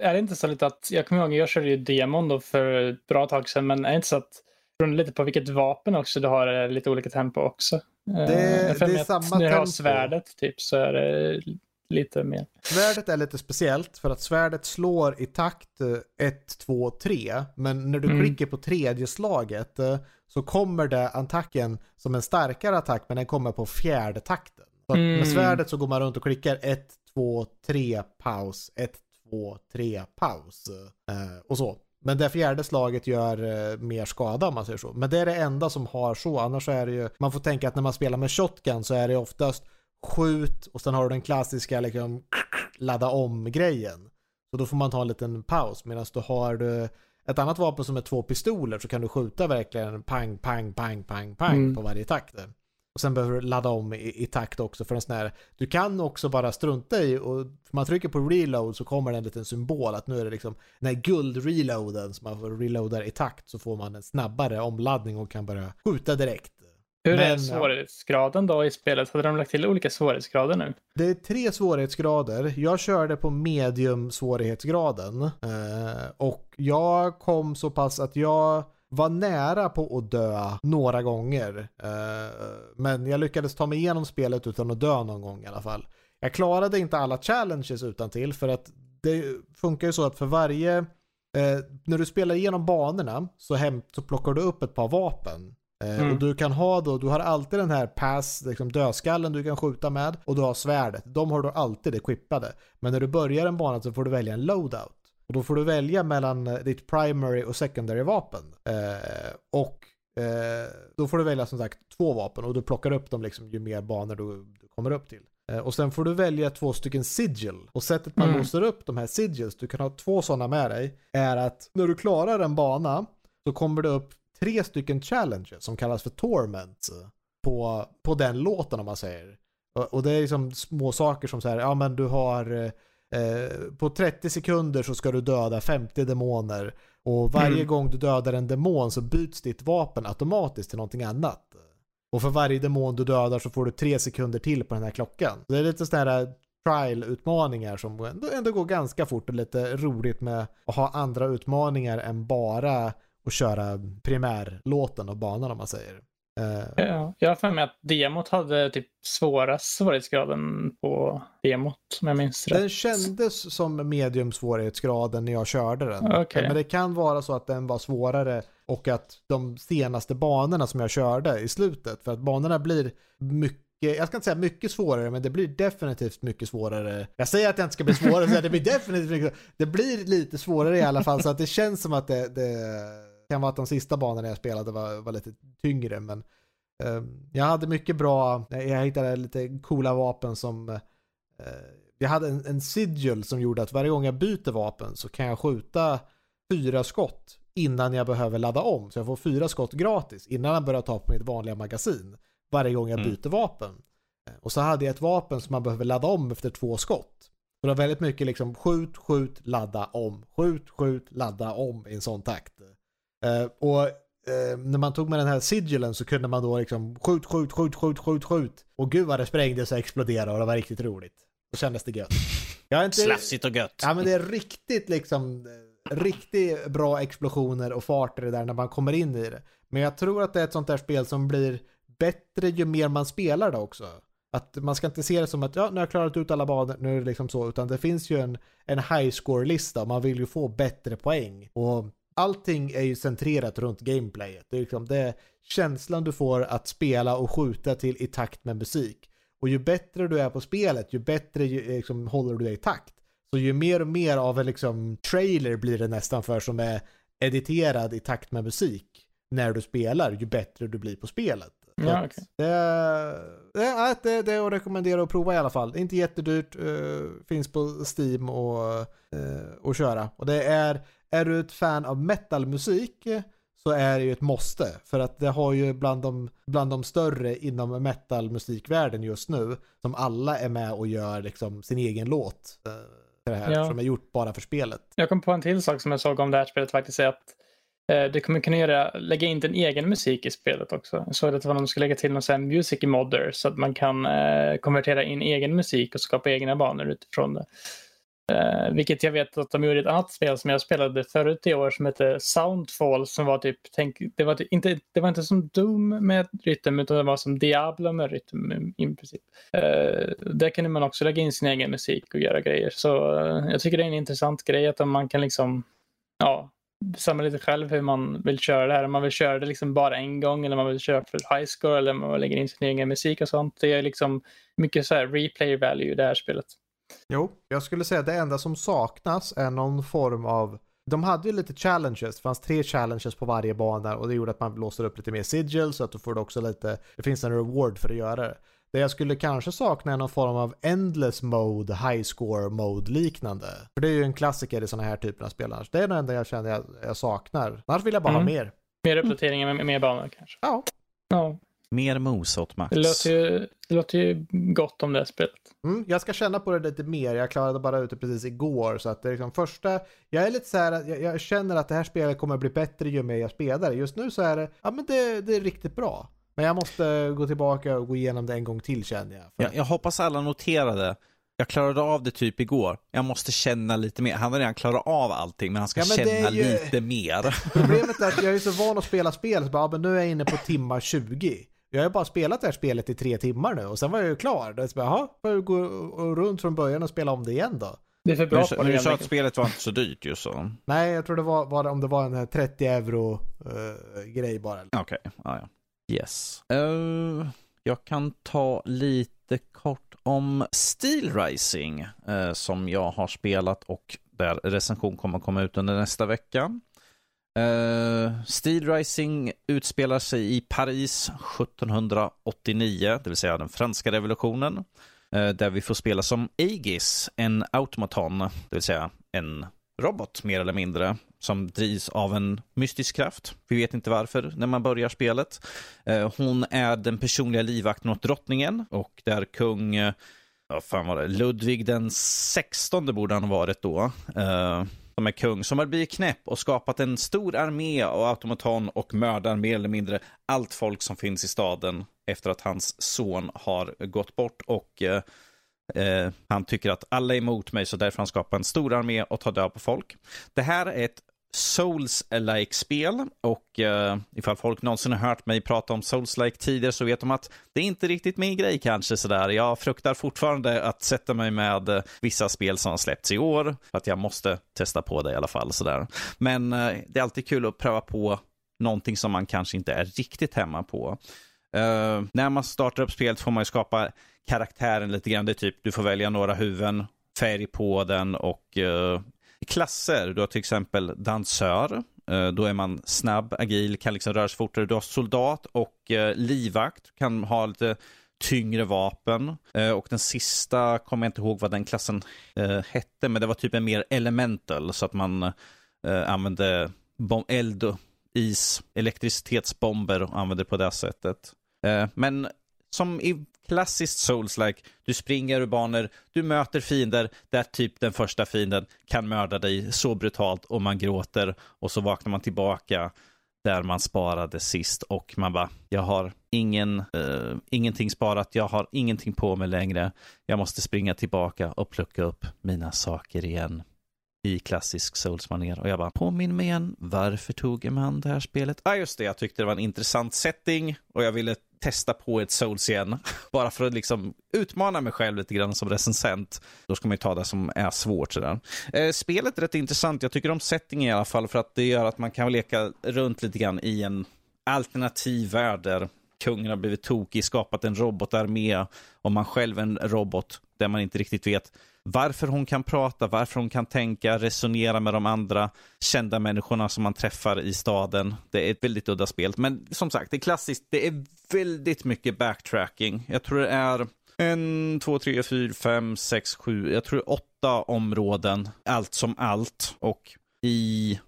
Är det inte så lite att, jag kommer ihåg, jag körde ju demon då för ett bra tag sedan, men är det inte så att beroende lite på vilket vapen också du har lite olika tempo också? Eh, Det- för det är samma När jag har svärdet typ så är det lite mer. Svärdet är lite speciellt för att svärdet slår i takt 1, 2, 3. Men när du Mm. klickar på tredje slaget eh, så kommer det attacken som en starkare attack men den kommer på fjärde takten. Så att med Mm. svärdet så går man runt och klickar 1, 2, 3, paus, 1, 2, 3, paus. eh, Och så. Men det fjärde slaget gör eh, mer skada om man säger så. Men det är det enda som har så. Annars är det ju, man får tänka att när man spelar med shotgun så är det oftast skjut och sen har du den klassiska liksom ladda om grejen. Så då får man ta en liten paus medan du har du ett annat vapen som är två pistoler så kan du skjuta verkligen pang, pang, pang, pang, pang Mm. på varje takt. Sen behöver du ladda om i, i takt också för en sån här, du kan också bara strunta i och man trycker på reload så kommer det en liten symbol att nu är det liksom den här guld-reloaden som man får reloada i takt så får man en snabbare omladdning och kan börja skjuta direkt. Hur Men, är svårighetsgraden då i spelet? Hade de lagt till olika svårighetsgrader nu? Det är tre svårighetsgrader. Jag körde på medium svårighetsgraden. Eh, och jag kom så pass att jag var nära på att dö några gånger. Eh, men jag lyckades ta mig igenom spelet utan att dö någon gång i alla fall. Jag klarade inte alla challenges utan till för att det funkar ju så att för varje eh, när du spelar igenom banorna så, hem, så plockar du upp ett par vapen. Eh, Mm. Och du kan ha då, du har alltid den här pass, liksom dödskallen du kan skjuta med och du har svärdet. De har du alltid equippade. Men när du börjar en bana så får du välja en loadout. Och då får du välja mellan eh, ditt primary och secondary vapen. Eh, och eh, då får du välja som sagt två vapen och du plockar upp dem liksom ju mer banor du, du kommer upp till. Eh, och sen får du välja två stycken sigil. Och sättet man Mm. låser upp de här sigils, du kan ha två sådana med dig, är att när du klarar en bana så kommer det upp tre stycken challenges som kallas för torments på, på den låten om man säger. Och, och det är liksom små saker som så här, ja men du har eh, på 30 sekunder så ska du döda 50 demoner och varje Mm. gång du dödar en demon så byts ditt vapen automatiskt till någonting annat. Och för varje demon du dödar så får du tre sekunder till på den här klockan. Så det är lite sådana här trial-utmaningar som ändå, ändå går ganska fort och lite roligt med att ha andra utmaningar än bara att köra primärlåten och banan om man säger. Eh, Ja, jag har för mig att demot hade typ svårast svårighetsgraden på demot, om jag minns rätt. Den kändes som medium svårighetsgraden när jag körde den. Okej. Men det kan vara så att den var svårare och att de senaste banorna som jag körde i slutet, för att banorna blir mycket jag ska inte säga mycket svårare, men det blir definitivt mycket svårare. Jag säger att det inte ska bli svårare, så det blir definitivt mycket Det blir lite svårare i alla fall, så att det känns som att det, det kan vara att de sista banorna jag spelade var, var lite tyngre, men Ehm, jag hade mycket bra, jag hittade lite coola vapen som eh, jag hade en, en sigil som gjorde att varje gång jag byter vapen så kan jag skjuta fyra skott innan jag behöver ladda om. Så jag får fyra skott gratis innan jag börjar ta på mitt vanliga magasin. Varje gång jag mm. byter vapen. Och så hade jag ett vapen som man behöver ladda om efter två skott. Så det var väldigt mycket liksom skjut, skjut, ladda om. Skjut, skjut, ladda om i en sån takt. Uh, och uh, när man tog med den här sigilen så kunde man då liksom skjut, skjut, skjut, skjut, skjut, skjut. Och gud vad det sprängdes och exploderade och det var riktigt roligt. Då kändes det gött. Jag inte... Slafsigt och gött. Ja men det är riktigt liksom, riktigt bra explosioner och fart i det där när man kommer in i det. Men jag tror att det är ett sånt där spel som blir bättre ju mer man spelar det också. Att man ska inte se det som att ja, nu har jag klarat ut alla banor, nu är det liksom så, utan det finns ju en, en high score-lista och man vill ju få bättre poäng. Och allting är ju centrerat runt gameplayet. Det är liksom det känslan du får att spela och skjuta till i takt med musik. Och ju bättre du är på spelet, ju bättre ju, liksom, håller du dig i takt. Så ju mer och mer av en liksom, trailer blir det nästan för som är editerad i takt med musik när du spelar, ju bättre du blir på spelet. Ja, okay. det, det, det, det är att rekommendera att prova i alla fall. Inte jättedyrt, uh, finns på Steam och, uh, och köra. Och det är, är du ett fan av metalmusik så är det ju ett måste. För att det har ju bland de, bland de större inom metalmusikvärlden just nu, som alla är med och gör liksom sin egen låt. Uh, det här, ja. Som är gjort bara för spelet. Jag kom på en till sak som jag såg om det här spelet faktiskt, är att Eh, du kommer kunna göra, lägga in din egen musik i spelet också. Jag såg att de ska lägga till någon sån music modder så att man kan eh, konvertera in egen musik och skapa egna banor utifrån det. Eh, vilket jag vet att de gjorde i ett annat spel som jag spelade förut i år som hette Soundfall som var typ, tänk, det, var typ, inte, det var inte som Doom med rytm utan det var som Diablo med rytm i princip. Eh, där kunde man också lägga in sin egen musik och göra grejer. Så eh, jag tycker det är en intressant grej att man kan liksom ja, bestämma lite själv hur man vill köra det här. Om man vill köra det liksom bara en gång eller om man vill köra för high score eller om man lägger in sin egen musik och sånt. Det är liksom mycket så här replay value i det här spelet. Jo, jag skulle säga att det enda som saknas är någon form av de hade ju lite challenges, det fanns tre challenges på varje bana och det gjorde att man låser upp lite mer sigil så att du får också lite, det finns en reward för att göra det. Det jag skulle kanske sakna är någon form av endless mode, high score mode liknande. För det är ju en klassiker i sådana här typer av spel Det är det enda jag känner jag, jag saknar. Annars vill jag bara mm. ha mer. Mer uppdateringar med mer banor kanske. Ja. ja. Mer mos åt Max. Det låter, ju, det låter ju gott om det här spelet. Mm, jag ska känna på det lite mer. Jag klarade bara ut det precis igår. Så att det är liksom första... Jag är lite så här, jag, jag känner att det här spelet kommer bli bättre ju mer jag spelar. Just nu så är det, ja men det, det är riktigt bra. Men jag måste gå tillbaka och gå igenom det en gång till känner jag. Jag, jag hoppas alla noterade. Jag klarade av det typ igår. Jag måste känna lite mer. Han har redan klarat av allting, men han ska ja, men känna ju... lite mer. Problemet är att jag är så van att spela spel, så bara, men nu är jag inne på timma 20. Jag har bara spelat det här spelet i tre timmar nu och sen var jag ju klar. Då bara, jaha, får jag gå runt från början och spela om det igen då? Det är för bra på det. Du sa att spelet var inte så dyrt ju så. Nej, jag tror det var, var om det var en 30 euro uh, grej bara. Okej, okay. ah, ja. Yes. Uh, jag kan ta lite kort om Steel Rising uh, som jag har spelat och där recension kommer komma ut under nästa vecka. Uh, Steel Rising utspelar sig i Paris 1789, det vill säga den franska revolutionen. Uh, där vi får spela som Aegis, en automaton, det vill säga en robot mer eller mindre, som drivs av en mystisk kraft. Vi vet inte varför när man börjar spelet. Uh, hon är den personliga livvakten åt drottningen och där kung, eh, vad fan var det, Ludvig den sextonde borde han ha varit då. Eh, som är kung, som har blivit knäpp och skapat en stor armé av automaton och mördar mer eller mindre allt folk som finns i staden efter att hans son har gått bort och eh, Eh, han tycker att alla är emot mig så därför han skapar en stor armé och tar död på folk. Det här är ett Souls-like spel och uh, ifall folk någonsin har hört mig prata om Souls-like tidigare så vet de att det är inte riktigt min grej kanske sådär. Jag fruktar fortfarande att sätta mig med uh, vissa spel som har släppts i år för att jag måste testa på det i alla fall sådär. Men uh, det är alltid kul att pröva på någonting som man kanske inte är riktigt hemma på. när man startar upp spelet får man ju skapa karaktären lite grann. Det är typ du får välja några huvuden, färg på den och klasser. Du har till exempel dansör, eh, då är man snabb, agil, kan liksom röra sig fortare. Du har soldat och eh, livvakt, kan ha lite tyngre vapen. Eh, och den sista kommer jag inte ihåg vad den klassen hette, men det var typ en mer elemental, så att man använde eld, is, elektricitetsbomber och använde det på det sättet. Men som i klassiskt souls-like, du springer ur banor, du möter fiender där typ den första fienden kan mörda dig så brutalt och man gråter och så vaknar man tillbaka där man sparade sist och man bara, jag har ingen, uh, ingenting sparat, jag har ingenting på mig längre. Jag måste springa tillbaka och plocka upp mina saker igen i klassisk Souls-manér. Och jag bara, påminn mig igen, varför tog man det här spelet? Ja, ah, just det, jag tyckte det var en intressant setting och jag ville testa på ett Souls igen. Bara för att liksom utmana mig själv lite grann som recensent. Då ska man ju ta det som är svårt. Sådär. Eh, spelet är rätt intressant. Jag tycker om settingen i alla fall för att det gör att man kan leka runt lite grann i en alternativ värld där kungen har blivit tokig, skapat en robotarmé och man själv en robot där man inte riktigt vet varför hon kan prata, varför hon kan tänka, resonera med de andra kända människorna som man träffar i staden. Det är ett väldigt udda spel, men som sagt, det är klassiskt. Det är väldigt mycket backtracking. Jag tror det är en, två, tre, fyra, fem, sex, sju, jag tror det är åtta områden, allt som allt. Och i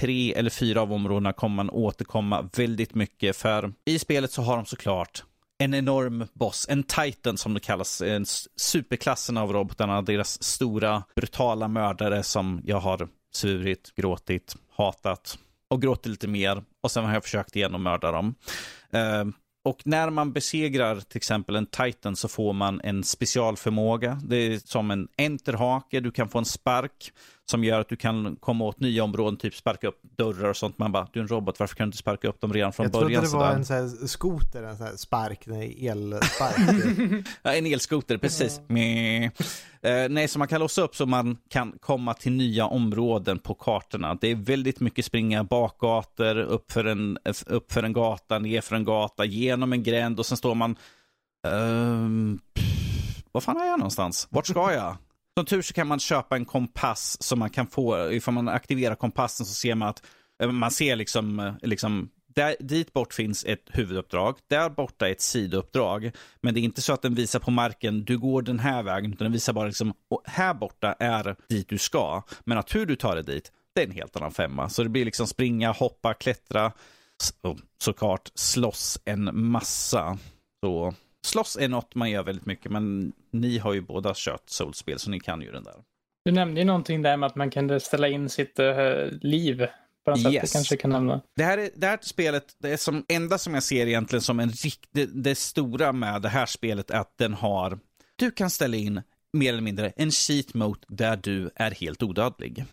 tre eller fyra av områdena kommer man återkomma väldigt mycket. För i spelet så har de såklart en enorm boss, en titan som det kallas, en superklassen av robotarna, deras stora brutala mördare som jag har svurit, gråtit, hatat och gråtit lite mer och sen har jag försökt igen att mörda dem. Uh, och när man besegrar till exempel en Titan så får man en specialförmåga. Det är som en enterhake, du kan få en spark som gör att du kan komma åt nya områden, typ sparka upp dörrar och sånt. Man bara, du är en robot, varför kan du inte sparka upp dem redan från jag början? Jag trodde det var en sån skoter, en sån spark, en elspark. ja, en elskoter, precis. Mm. Eh, nej, så man kan låsa upp så man kan komma till nya områden på kartorna. Det är väldigt mycket springa bakgator, uppför en, uppför en gata, nerför en gata, genom en gränd och sen står man... Pff, vad fan är jag någonstans? Vart ska jag? Som tur så kan man köpa en kompass som man kan få, ifall man aktiverar kompassen så ser man att eh, man ser liksom, eh, liksom där, dit bort finns ett huvuduppdrag, där borta är ett sidouppdrag. Men det är inte så att den visar på marken, du går den här vägen, utan den visar bara liksom, här borta är dit du ska. Men att hur du tar dig dit, det är en helt annan femma. Så det blir liksom springa, hoppa, klättra, så, oh, såklart slåss en massa. Så slåss är något man gör väldigt mycket, men ni har ju båda kört Souls-spel, så ni kan ju den där. Du nämnde ju någonting där med att man kunde ställa in sitt uh, liv på något yes. sätt. kanske kan nämna. Det här, är, det här spelet, det är som enda som jag ser egentligen som en riktig, det stora med det här spelet är att den har, du kan ställa in mer eller mindre en cheat mode där du är helt odödlig.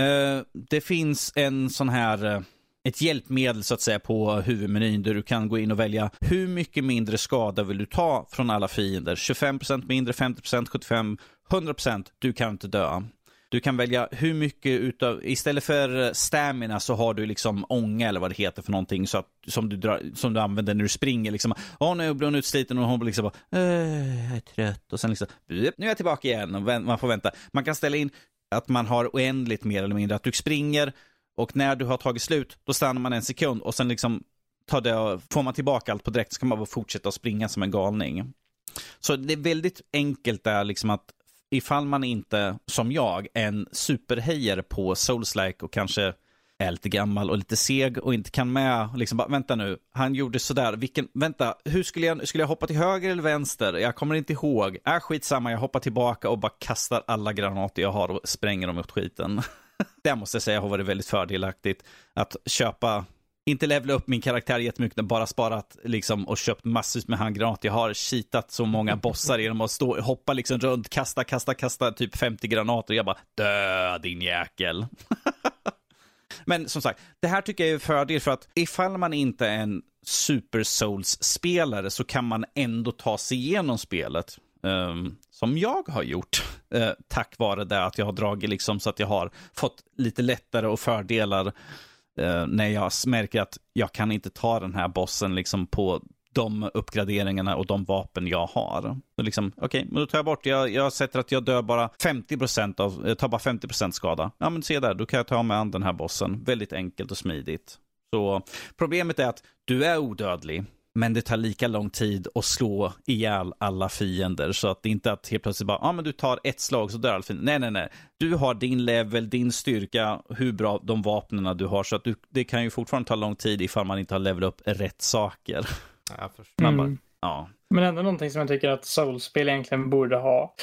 Uh, det finns en sån här uh, ett hjälpmedel så att säga på huvudmenyn där du kan gå in och välja hur mycket mindre skada vill du ta från alla fiender. 25% mindre, 50%, 75%, 100%. Du kan inte dö. Du kan välja hur mycket utav, istället för stamina så har du liksom ånga eller vad det heter för någonting så att, som, du drar, som du använder när du springer. Liksom, Åh, nu blir hon utsliten och hon blir liksom bara, äh, jag är trött. Och sen liksom, nu är jag tillbaka igen och man får vänta. Man kan ställa in att man har oändligt mer eller mindre, att du springer och när du har tagit slut, då stannar man en sekund och sen liksom tar det, får man tillbaka allt på direkt så kan man bara fortsätta springa som en galning. Så det är väldigt enkelt där liksom att ifall man inte, som jag, en superhejer på Souls-like och kanske är lite gammal och lite seg och inte kan med, liksom bara, vänta nu, han gjorde sådär, vilken, vänta, hur skulle jag, skulle jag hoppa till höger eller vänster? Jag kommer inte ihåg. Äh, skitsamma, jag hoppar tillbaka och bara kastar alla granater jag har och spränger dem åt skiten. det måste jag säga har varit väldigt fördelaktigt. Att köpa, inte levla upp min karaktär jättemycket, bara sparat liksom, och köpt massvis med handgranater. Jag har cheatat så många bossar genom att stå, hoppa liksom runt, kasta, kasta, kasta typ 50 granater. Jag bara dö din jäkel. Men som sagt, det här tycker jag är en fördel för att ifall man inte är en Super Souls-spelare så kan man ändå ta sig igenom spelet. Um, som jag har gjort. Uh, tack vare det att jag har dragit liksom så att jag har fått lite lättare och fördelar uh, när jag märker att jag kan inte ta den här bossen liksom på de uppgraderingarna och de vapen jag har. liksom, Okej, okay, men då tar jag bort, jag, jag sätter att jag dör bara 50% av, jag tar bara 50% skada. Ja men se där, då kan jag ta mig an den här bossen. Väldigt enkelt och smidigt. Så problemet är att du är odödlig. Men det tar lika lång tid att slå ihjäl alla fiender. Så att det inte är att helt plötsligt bara, ja ah, men du tar ett slag så dör alla fiender. Nej, nej, nej. Du har din level, din styrka, hur bra de vapnen du har. Så att du, det kan ju fortfarande ta lång tid ifall man inte har levelat upp rätt saker. Jag förstår. Mm. Ja. Men ändå någonting som jag tycker att Soulspel egentligen borde ha.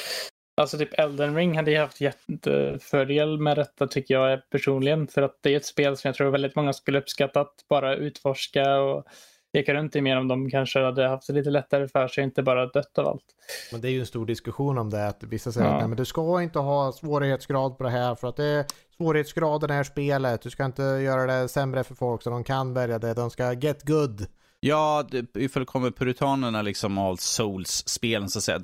Alltså typ Elden Ring hade ju haft jättefördel med detta tycker jag personligen. För att det är ett spel som jag tror väldigt många skulle uppskatta att bara utforska och leka runt i mer om de kanske hade haft det lite lättare för sig, inte bara dött av allt. Men det är ju en stor diskussion om det, att vissa säger ja. att nej, men du ska inte ha svårighetsgrad på det här för att det är svårighetsgraden i det här spelet. Du ska inte göra det sämre för folk så de kan välja det. De ska get good. Ja, ifall det kommer puritanerna liksom av Souls-spelen så säger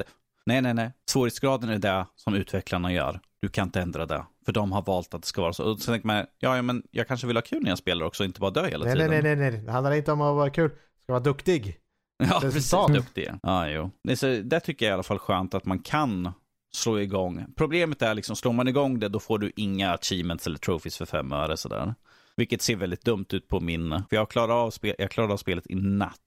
nej, nej, nej. Svårighetsgraden är det som utvecklarna gör. Du kan inte ändra det. För de har valt att det ska vara så. Och så tänker man, ja, ja, men jag kanske vill ha kul när jag spelar också, inte bara dö hela nej, tiden. Nej, nej, nej, nej. Det handlar inte om att vara kul. Du ska vara duktig. Ja, precis. Duktig. Ja, jo. Det, så, det tycker jag i alla fall skönt att man kan slå igång. Problemet är liksom, slår man igång det, då får du inga achievements eller trophies för fem öre sådär. Vilket ser väldigt dumt ut på min... För jag klarade av, spel, jag klarade av spelet i natt.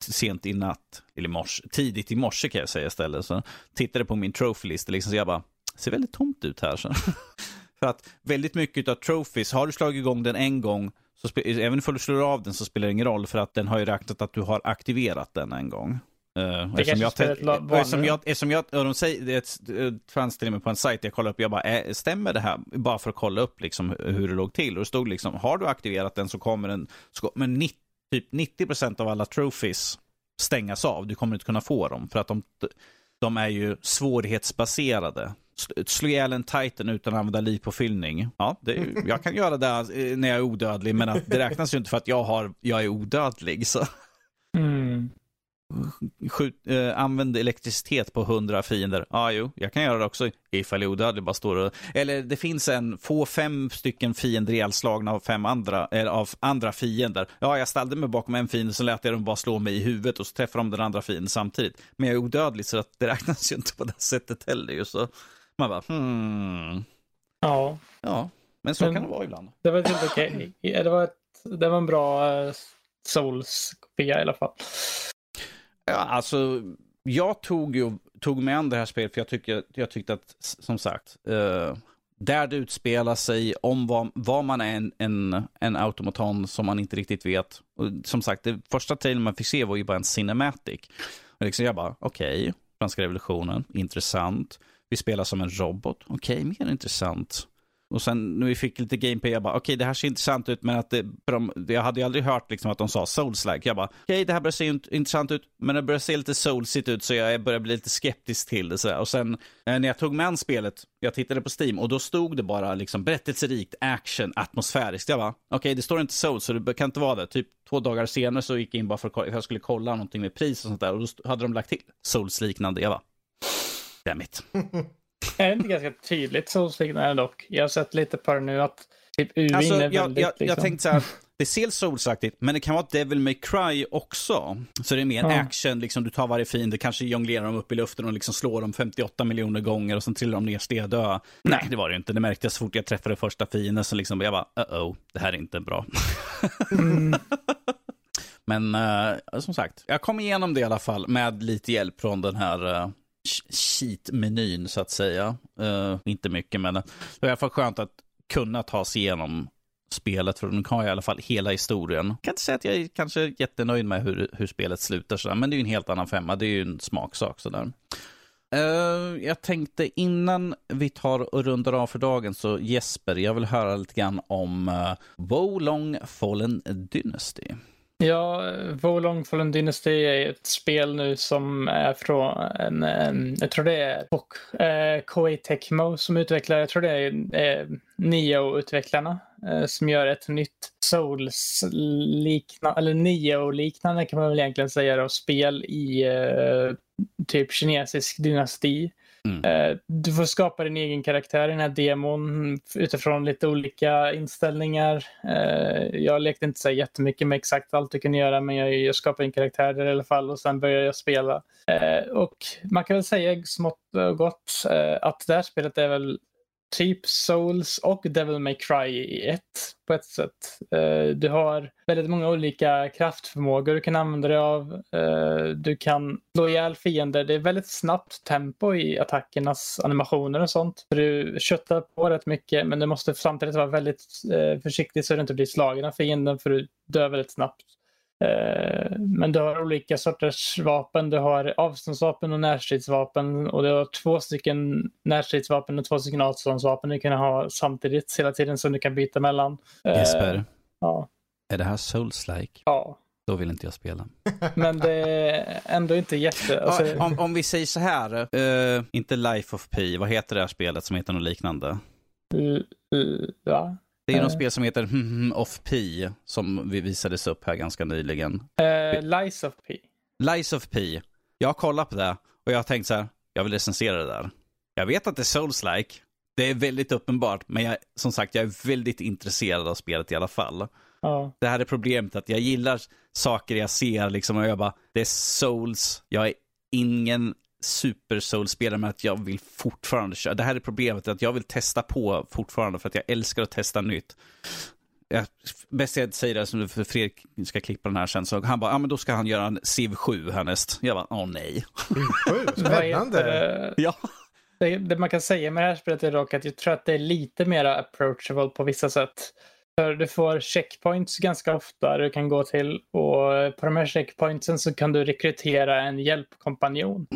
Sent i natt, eller i morse, tidigt i morse kan jag säga istället. Så tittade på min trophy-lista, liksom, så jag bara, ser väldigt tomt ut här. Så. För att väldigt mycket av trophies, har du slagit igång den en gång, så även om du slår av den så spelar det ingen roll för att den har ju räknat att du har aktiverat den en gång. Uh, eftersom, jag, eftersom, jag, eftersom jag, och de säger, det fanns till och med på en sajt jag kollade upp, jag bara, äh, stämmer det här? Bara för att kolla upp liksom hur det låg till. Och det stod liksom, har du aktiverat den så kommer den, men 90, typ 90% av alla trophies stängas av. Du kommer inte kunna få dem för att de, de är ju svårighetsbaserade. Slå ihjäl en titan utan att använda livpåfyllning. Ja, det, jag kan göra det eh, när jag är odödlig, men att det räknas ju inte för att jag, har, jag är odödlig. Så. Mm skjut, eh, använd elektricitet på hundra fiender. Ja, ah, jo, jag kan göra det också ifall jag är odödlig bara står och... Eller det finns en, få fem stycken fiender ihjälslagna av fem andra, eller av andra fiender. Ja, jag ställde mig bakom en fiende så lät jag dem bara slå mig i huvudet och så träffar de den andra fienden samtidigt. Men jag är odödlig så att det räknas ju inte på det sättet heller. Så man bara, hmm. Ja. Ja, men så men, kan det vara ibland. Det var helt okej. Okay. Det, var det var en bra uh, Souls-kopia i alla fall. Ja, alltså, jag tog, ju, tog mig an det här spelet för jag, tycker, jag tyckte att, som sagt, eh, där det utspelar sig, om vad, vad man är en, en, en automaton som man inte riktigt vet. Och som sagt, det första trailern man fick se var ju bara en cinematic. Och liksom jag bara, okej, okay, franska revolutionen, intressant. Vi spelar som en robot, okej, okay, mer intressant. Och sen när vi fick lite gameplay, jag bara, okej okay, det här ser intressant ut, men att det, de, jag hade ju aldrig hört liksom att de sa souls-like. Jag bara, okej okay, det här börjar se intressant ut, men det börjar se lite soulsigt ut, så jag börjar bli lite skeptisk till det. Så Och sen eh, när jag tog med spelet, jag tittade på Steam, och då stod det bara liksom berättelserikt, action, atmosfäriskt. Jag bara, okej okay, det står inte souls, så det kan inte vara det. Typ två dagar senare så gick jag in bara för att jag skulle kolla någonting med pris och sånt där, och då hade de lagt till souls-liknande. Jag bara, damn it. Är det inte ganska tydligt Souls-liknande dock? Jag har sett lite på det nu att typ UVin alltså, är jag, väldigt... Jag, liksom... jag tänkte så här, det ser Souls-aktigt, men det kan vara Devil May Cry också. Så det är mer ja. action, liksom, du tar varje fiende, kanske jonglerar dem upp i luften och liksom slår dem 58 miljoner gånger och sen trillar de ner stedöa. Nej, det var det inte. Det märkte jag så fort jag träffade första fienden, så liksom, jag bara, uh-oh, det här är inte bra. Mm. men uh, som sagt, jag kom igenom det i alla fall med lite hjälp från den här uh, cheat-menyn så att säga. Uh, inte mycket, men det var i alla fall skönt att kunna ta sig igenom spelet, för nu har jag i alla fall hela historien. Jag kan inte säga att jag är kanske jättenöjd med hur, hur spelet slutar, sådär, men det är ju en helt annan femma. Det är ju en smaksak. Sådär. Uh, jag tänkte innan vi tar och rundar av för dagen, så Jesper, jag vill höra lite grann om uh, Wolong Fallen Dynasty. Ja, Volong Fallen Dynasty är ett spel nu som är från en, en jag tror det är och, eh, Koei Tecmo som utvecklar, jag tror det är eh, Nio-utvecklarna eh, som gör ett nytt Souls-liknande, eller Nio-liknande kan man väl egentligen säga då, spel i eh, typ kinesisk dynasti. Mm. Eh, du får skapa din egen karaktär i den här demon utifrån lite olika inställningar. Eh, jag lekte inte så jättemycket med exakt allt du kunde göra men jag, skapade en karaktär där i alla fall och sen började jag spela. Eh, och man kan väl säga smått och gott att det här spelet är väl typ Souls och Devil May Cry i ett på ett sätt. Eh, du har väldigt många olika kraftförmågor du kan använda dig av. Eh, du kan slå ihjäl fiender. Det är väldigt snabbt tempo i attackernas animationer och sånt. Du köttar på rätt mycket men du måste samtidigt vara väldigt eh, försiktig så du inte blir slagen av fienden för du dör väldigt snabbt. Eh, Men du har olika sorters vapen. Du har avståndsvapen och närstridsvapen. Och du har två stycken närstridsvapen och två stycken avståndsvapen du kan ha samtidigt hela tiden som du kan byta mellan. Eh, Jesper, Ja, är det här Souls-like? ja. Då vill inte jag spela. Men det är ändå inte jätte... Alltså, Ja, om, om vi säger så här, eh, inte Life of Pi, vad heter det här spelet som heter något liknande? l- l- ja. Det är ju något Eh. spel som heter hmm, of Pi, som vi visades upp här ganska nyligen. Eh, Lies of P. Lies of Pi. Jag har kollat på det och jag har tänkt så här, jag vill recensera det där. Jag vet att det är Souls-like. Det är väldigt uppenbart, men jag, som sagt, jag är väldigt intresserad av spelet i alla fall. Ja. Det här är problemet, att jag gillar saker jag ser liksom och jag bara, det är Souls, jag är ingen super Souls-spelare men att jag vill fortfarande köra. Det här är problemet, att jag vill testa på fortfarande för att jag älskar att testa nytt. Jag, bäst jag säger det som för Fredrik ska klippa den här sen, så han bara, ja ah, men då ska han göra en Civ 7 härnäst. Jag bara, åh nej. Sju, Vad heter spännande. det? Ja. Det, det man kan säga med det här spelet är dock att jag tror att det är lite mer approachable på vissa sätt. För du får checkpoints ganska ofta du kan gå till och på de här checkpointsen så kan du rekrytera en hjälpkompanjon.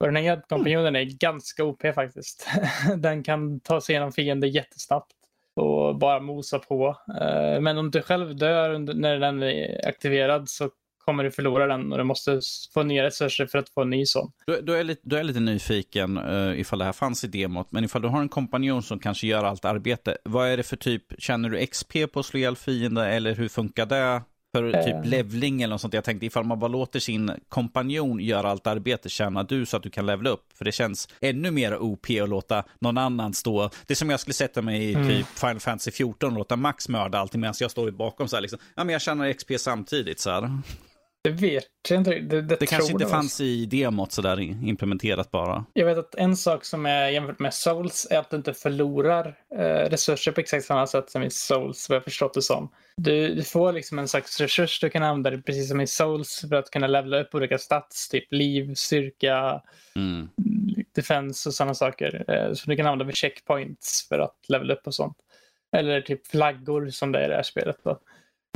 Och den här hjälpkompanjonen är ganska OP faktiskt. Den kan ta sig igenom fiender jättesnabbt och bara mosa på. Eh, men om du själv dör när den är aktiverad så kommer du förlora den och du måste få nya resurser för att få en ny sån. Då, då, är jag lite, då är jag lite nyfiken uh, ifall det här fanns i demot, men ifall du har en kompanjon som kanske gör allt arbete, vad är det för typ, känner du XP på att slå ihjäl fiender eller hur funkar det? För Eh. typ levling eller något sånt. Jag tänkte ifall man bara låter sin kompanjon göra allt arbete, tjänar du så att du kan levla upp? För det känns ännu mer OP att låta någon annan stå. Det är som jag skulle sätta mig i Mm. typ Final Fantasy 14 och låta Max mörda allting medan jag står bakom så här liksom. Ja men jag tjänar XP samtidigt så här. Det vet jag inte. Det, det, Det kanske inte fanns i demot så där implementerat bara. Jag vet att en sak som är jämfört med Souls är att du inte förlorar eh, resurser på exakt samma sätt som i Souls, vad jag förstått det som. Du, du får liksom en slags resurs du kan använda det precis som i Souls för att kunna levla upp olika stats, typ liv, styrka, Mm. defense och sådana saker. Eh, som du kan använda vid checkpoints för att levla upp och sånt. Eller typ flaggor som det är i det här spelet. Då.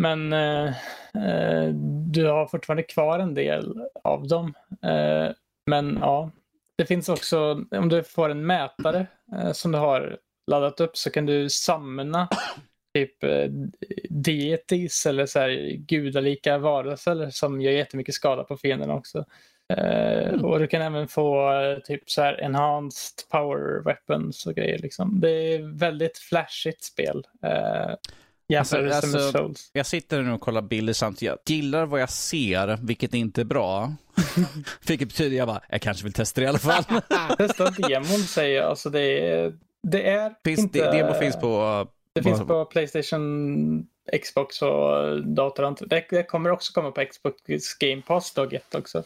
Men eh, eh, du har fortfarande kvar en del av dem. Eh, men ja, det finns också, om du får en mätare eh, som du har laddat upp så kan du samla typ eh, deities eller så här gudalika varelser som gör jättemycket skada på fienderna också. Eh, och du kan även få typ så här enhanced power weapons och grejer liksom. Det är väldigt flashigt spel. Jämfört Alltså- alltså-. Jag sitter nu och kollar bilder samtidigt. Jag gillar vad jag ser, vilket inte är bra. vilket betyder jag bara, jag kanske vill testa det i alla fall. Testa demon säger jag. Alltså det är, det är finns, inte... demo finns på... Det finns på Playstation, Xbox och dator. Det, det kommer också komma på Xbox Game Pass dag ett också.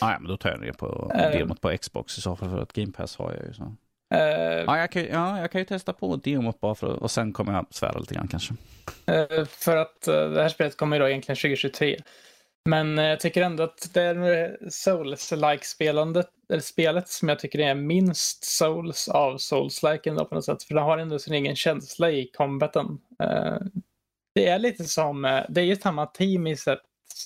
Ah, ja, men då tar jag det på Eh. demot på Xbox i så fall, för att Game Pass har jag ju. Så. Eh, Ja, jag kan, ja, jag kan ju testa på demot bara för och sen kommer jag svära lite grann kanske. Eh, För att eh, det här spelet kommer ju då egentligen 2023. Men jag tycker ändå att det är Souls-like spelet som jag tycker är minst Souls av Souls-like ändå på något sätt. För det har ändå sin egen känsla i combaten. Det är lite som, det är ju samma team i sätt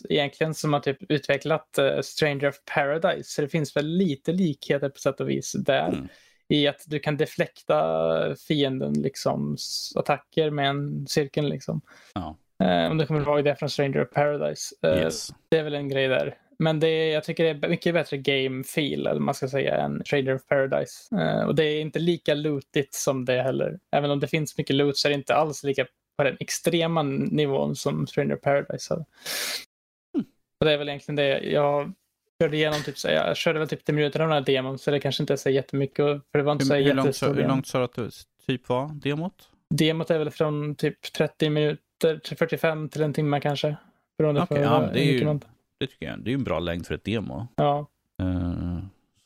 egentligen som har typ utvecklat Stranger of Paradise. Så det finns väl lite likheter på sätt och vis där. Mm. I att du kan deflekta fienden liksom attacker med en cirkel liksom. Ja. Eh, om du kommer ihåg det från Stranger of Paradise. Eh, Yes. Det är väl en grej där. Men det är, jag tycker det är mycket bättre game feel, eller man ska säga, än Stranger of Paradise. Eh, och det är inte lika lootigt som det heller. Även om det finns mycket loot så är det inte alls lika på den extrema nivån som Stranger of Paradise hade. Och det är väl egentligen det jag körde igenom typ, så jag körde väl typ 10 minuter av den här demon så det kanske inte är så jättemycket. För det var inte så Hur, hur, långt, sa- hur långt sa du att det typ var, demot? Demot är väl från typ 30 minuter till 45 till en timme kanske. Beroende Okej, på ja, hur det är ju- man... Det tycker jag. Det är ju en bra längd för ett demo. Ja. Eh,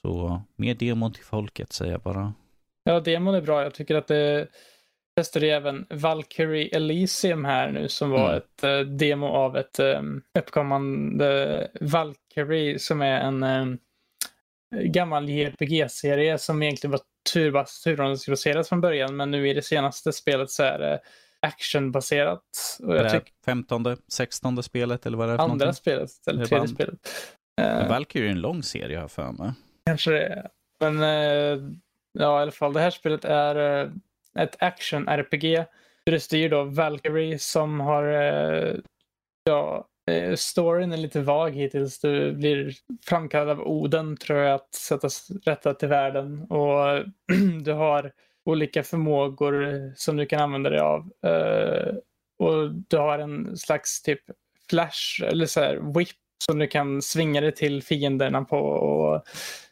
så mer demon till folket säger jag bara. ja, demon är bra. Jag tycker att det testade jag även Valkyrie Elysium här nu som var Mm. ett eh, demo av ett um, uppkommande Valkyrie som är en um, gammal JRPG-serie som egentligen var turbas, turordningsbaserat från början men nu i det senaste spelet så är det actionbaserat. Och jag tycker 15, 16 spelet eller vad är det för andra någonting? spelet, eller Det tredje vann. spelet. Eh, Valkyrie är en lång serie har för mig. Kanske det är. Men eh, ja, i alla fall det här spelet är eh, ett action-RPG. Du styr då Valkyrie som har, eh, ja, eh, storyn är lite vag hittills. Du blir framkallad av Oden tror jag att sätta rätta till världen och du har olika förmågor som du kan använda dig av. Eh, och du har en slags typ flash eller så här whip som du kan svinga dig till fienderna på och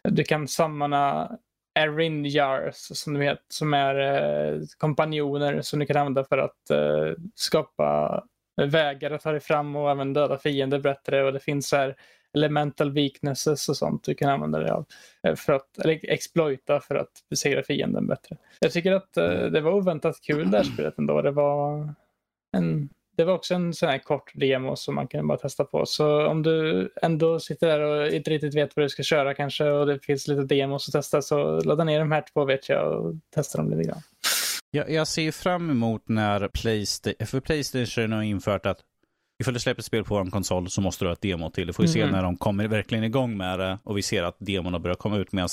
du kan sammana Erinjars som du vet, som är eh, kompanjoner som du kan använda för att eh, skapa vägar att ta dig fram och även döda fiender bättre och det finns så här elemental weaknesses och sånt du kan använda dig av eh, för att, eller exploita för att besegra fienden bättre. Jag tycker att eh, det var oväntat kul det här spelet ändå. Det var en det var också en sån här kort demo som man kan bara testa på. Så om du ändå sitter där och inte riktigt vet vad du ska köra kanske och det finns lite demos att testa så ladda ner de här två vet jag och testa dem lite grann. Jag, jag ser fram emot när Playstation, för Playstation har infört att ifall du släpper spel på en konsol så måste du ha ett demo till. Det får vi se Mhm. när de kommer verkligen igång med det och vi ser att demorna börjar komma ut medan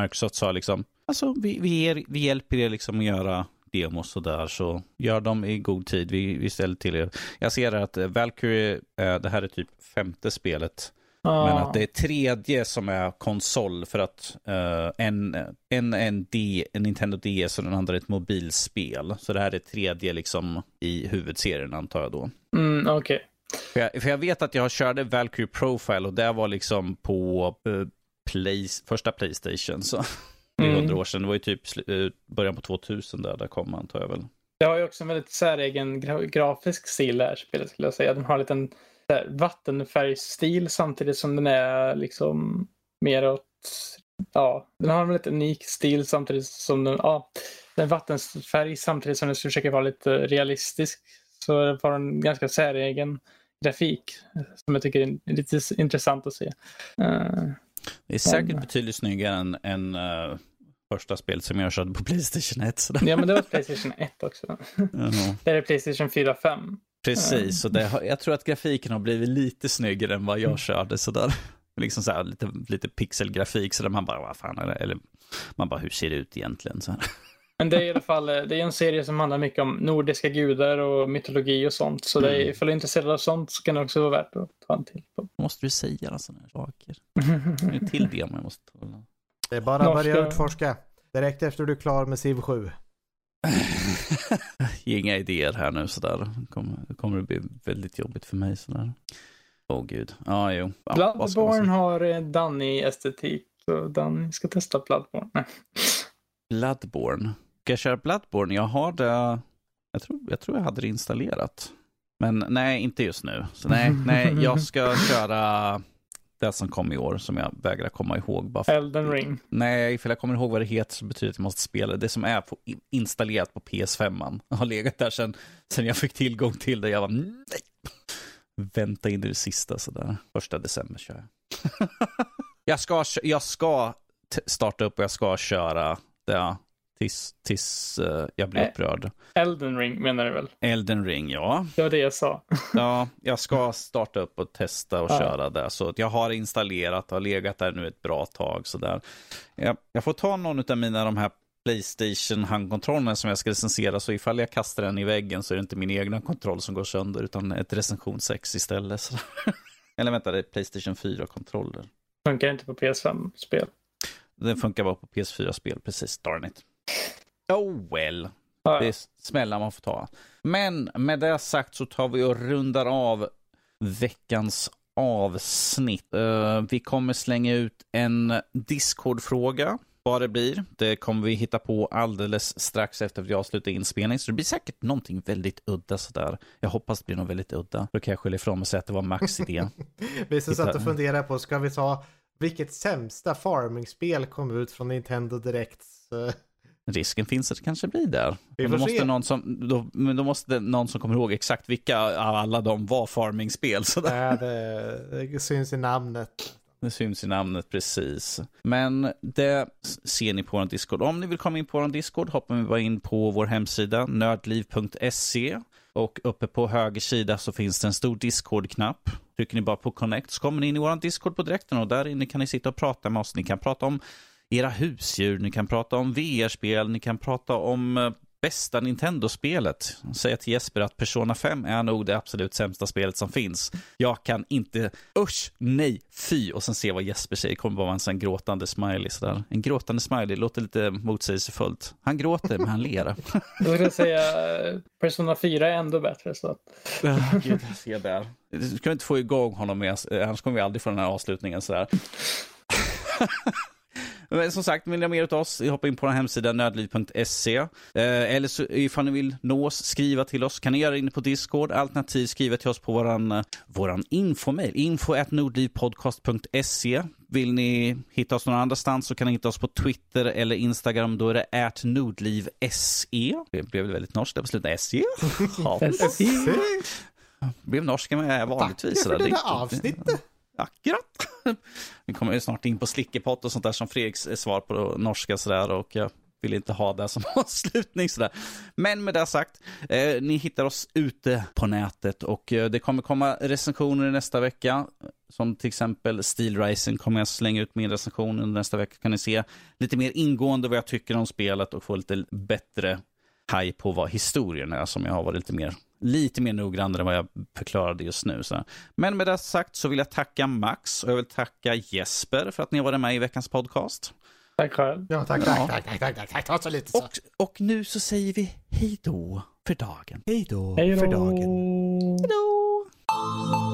Microsoft sa liksom, alltså vi, vi, ger, vi hjälper er liksom att göra demos och där så gör dem i god tid. Vi, vi ställer till er. Jag ser att eh, Valkyrie, eh, det här är typ femte spelet Ja. men att det är tredje som är konsol för att eh, en, en, en, D, en Nintendo DS och den andra är ett mobilspel. Så det här är tredje liksom i huvudserien antar jag då. Mm, Okej. För jag, för jag vet att jag körde Valkyrie Profile och det var liksom på eh, play, första Playstation. Så det är Mm. hundra år sedan. Det var ju typ eh, början på 2000 där, där kom antar jag väl. Det har ju också en väldigt säregen gra grafisk stil det här spelet skulle jag säga. Den har en liten här, vattenfärgsstil samtidigt som den är liksom mer åt, ja, den har en väldigt unik stil samtidigt som den, ja, den är vattenfärg samtidigt som den försöker vara lite realistisk. Så det har en ganska säregen grafik som jag tycker är lite intressant att se. Eh, Det är säkert betydligt snyggare än, än eh, första spelet som jag körde på Playstation 1. Så ja, men det var Playstation 1 också. Jaha. Det är Playstation 4 5. Precis, och det, jag tror att grafiken har blivit lite snyggare än vad jag Mm. körde sådär. Liksom så här, lite, lite pixelgrafik, så där man bara, vad fan är det? Eller man bara, hur ser det ut egentligen? Så här. Men det är i alla fall det är en serie som handlar mycket om nordiska gudar och mytologi och sånt. Så det är, Mm. ifall du är intresserad av sånt så kan det också vara värt att ta en till på. Måste du säga sådana här saker? Det är till det man måste tala. Det är bara att börja utforska. Direkt efter du är klar med Civ 7. Ge inga idéer här nu sådär. Det kommer, det kommer att bli väldigt jobbigt för mig sådär. Åh gud. Ja, jo. Ja, vad ska man Bloodborne har eh, Danny-estetik. Så Danny ska testa Bloodborne. Nej. Bloodborne. Ska jag köra Bloodborne? Jag har det... Jag tror, jag tror jag hade det installerat. Men nej, inte just nu. Så nej, nej, jag ska köra det som kom i år som jag vägrar komma ihåg. Bara för, Elden ring. nej, för jag kommer ihåg vad det heter så betyder det att jag måste spela det som är på, installerat på PS5. Jag har legat där sedan, sedan jag fick tillgång till det. Jag var nej. Vänta in det sista sådär. Första december kör jag. jag ska, jag ska starta upp och jag ska köra det tills, tills eh, jag blir Eh. upprörd. Elden ring menar du väl? Elden ring, ja. Det var det jag sa. Ja, jag ska starta upp och testa och Ja. köra det. Så jag har installerat och har legat där nu ett bra tag. Så där. Jag, jag får ta någon av mina de här Playstation handkontrollerna som jag ska recensera. Så ifall jag kastar den i väggen så är det inte min egna kontroll som går sönder utan ett recension 6 istället. Så. Eller vänta, det är Playstation 4-kontroller. Funkar inte på PS5-spel. Den funkar bara på PS4-spel, precis. Darn it. Oh well. Ja, Det är smällar man får ta. Men med det sagt så tar vi och rundar av veckans avsnitt. Uh, vi kommer slänga ut en Discord-fråga vad det blir. Det kommer vi hitta på alldeles strax efter att vi avslutar inspelning. Så det blir säkert någonting väldigt udda sådär. Jag hoppas det blir något väldigt udda. Då kan jag skylla ifrån mig och säga att det var Max idé. vi satt och funderade på, ska vi ta vilket sämsta farming-spel kom ut från Nintendo Directs Risken finns att det kanske blir där. Men då, måste någon som, då, men då måste någon som kommer ihåg exakt vilka av alla de var farming-spel. Nej, det, det syns i namnet. Det syns i namnet precis. Men det ser ni på vår Discord. Om ni vill komma in på vår Discord hoppar vi bara in på vår hemsida nördliv.se och uppe på höger sida så finns det en stor Discord-knapp. Trycker ni bara på connect så kommer ni in i vår Discord på direkten och där inne kan ni sitta och prata med oss. Ni kan prata om era husdjur, ni kan prata om VR-spel, ni kan prata om eh, bästa Nintendo-spelet. Säga till Jesper att Persona 5 är nog det absolut sämsta spelet som finns. Jag kan inte, usch, nej, fy. Och sen se vad Jesper säger, kommer vara en sån gråtande smiley sådär. En gråtande smiley låter lite motsägelsefullt. Han gråter, men han ler. Jag skulle säga Persona 4 är ändå bättre. Så. Gud, se där. Du ska inte få igång honom med, annars kommer vi aldrig få den här avslutningen sådär. Men som sagt, vill ni ha mer av oss, hoppa in på vår hemsida nödliv.se. Eh, eller så, ifall ni vill nå oss, skriva till oss, kan ni göra det inne på Discord, alternativt skriva till oss på våran, eh, våran infomail, info.nordlivpodcast.se. Vill ni hitta oss någon annanstans så kan ni hitta oss på Twitter eller Instagram. Då är det ät nordliv.se. Det blev väldigt norskt där på slutet. SE? SE? Blev norska med vanligtvis. Tack för det där avsnittet. Akkurat. Vi kommer snart in på slickepott och sånt där som Fredriks svar på norska sådär och jag vill inte ha det som avslutning sådär. Men med det sagt, eh, ni hittar oss ute på nätet och eh, det kommer komma recensioner nästa vecka. Som till exempel Steel Rising kommer jag slänga ut min recension under nästa vecka. Kan ni se lite mer ingående vad jag tycker om spelet och få lite bättre haj på vad historien är som jag har varit lite mer lite mer noggrannare än vad jag förklarade just nu. Så. Men med det sagt så vill jag tacka Max och jag vill tacka Jesper för att ni har varit med i veckans podcast. Tack själv. Ja, tack, tack, tack, tack, tack, tack, tack, tack, så lite så. Och, och nu så säger vi hej då för dagen. Hej då för dagen. Hej då.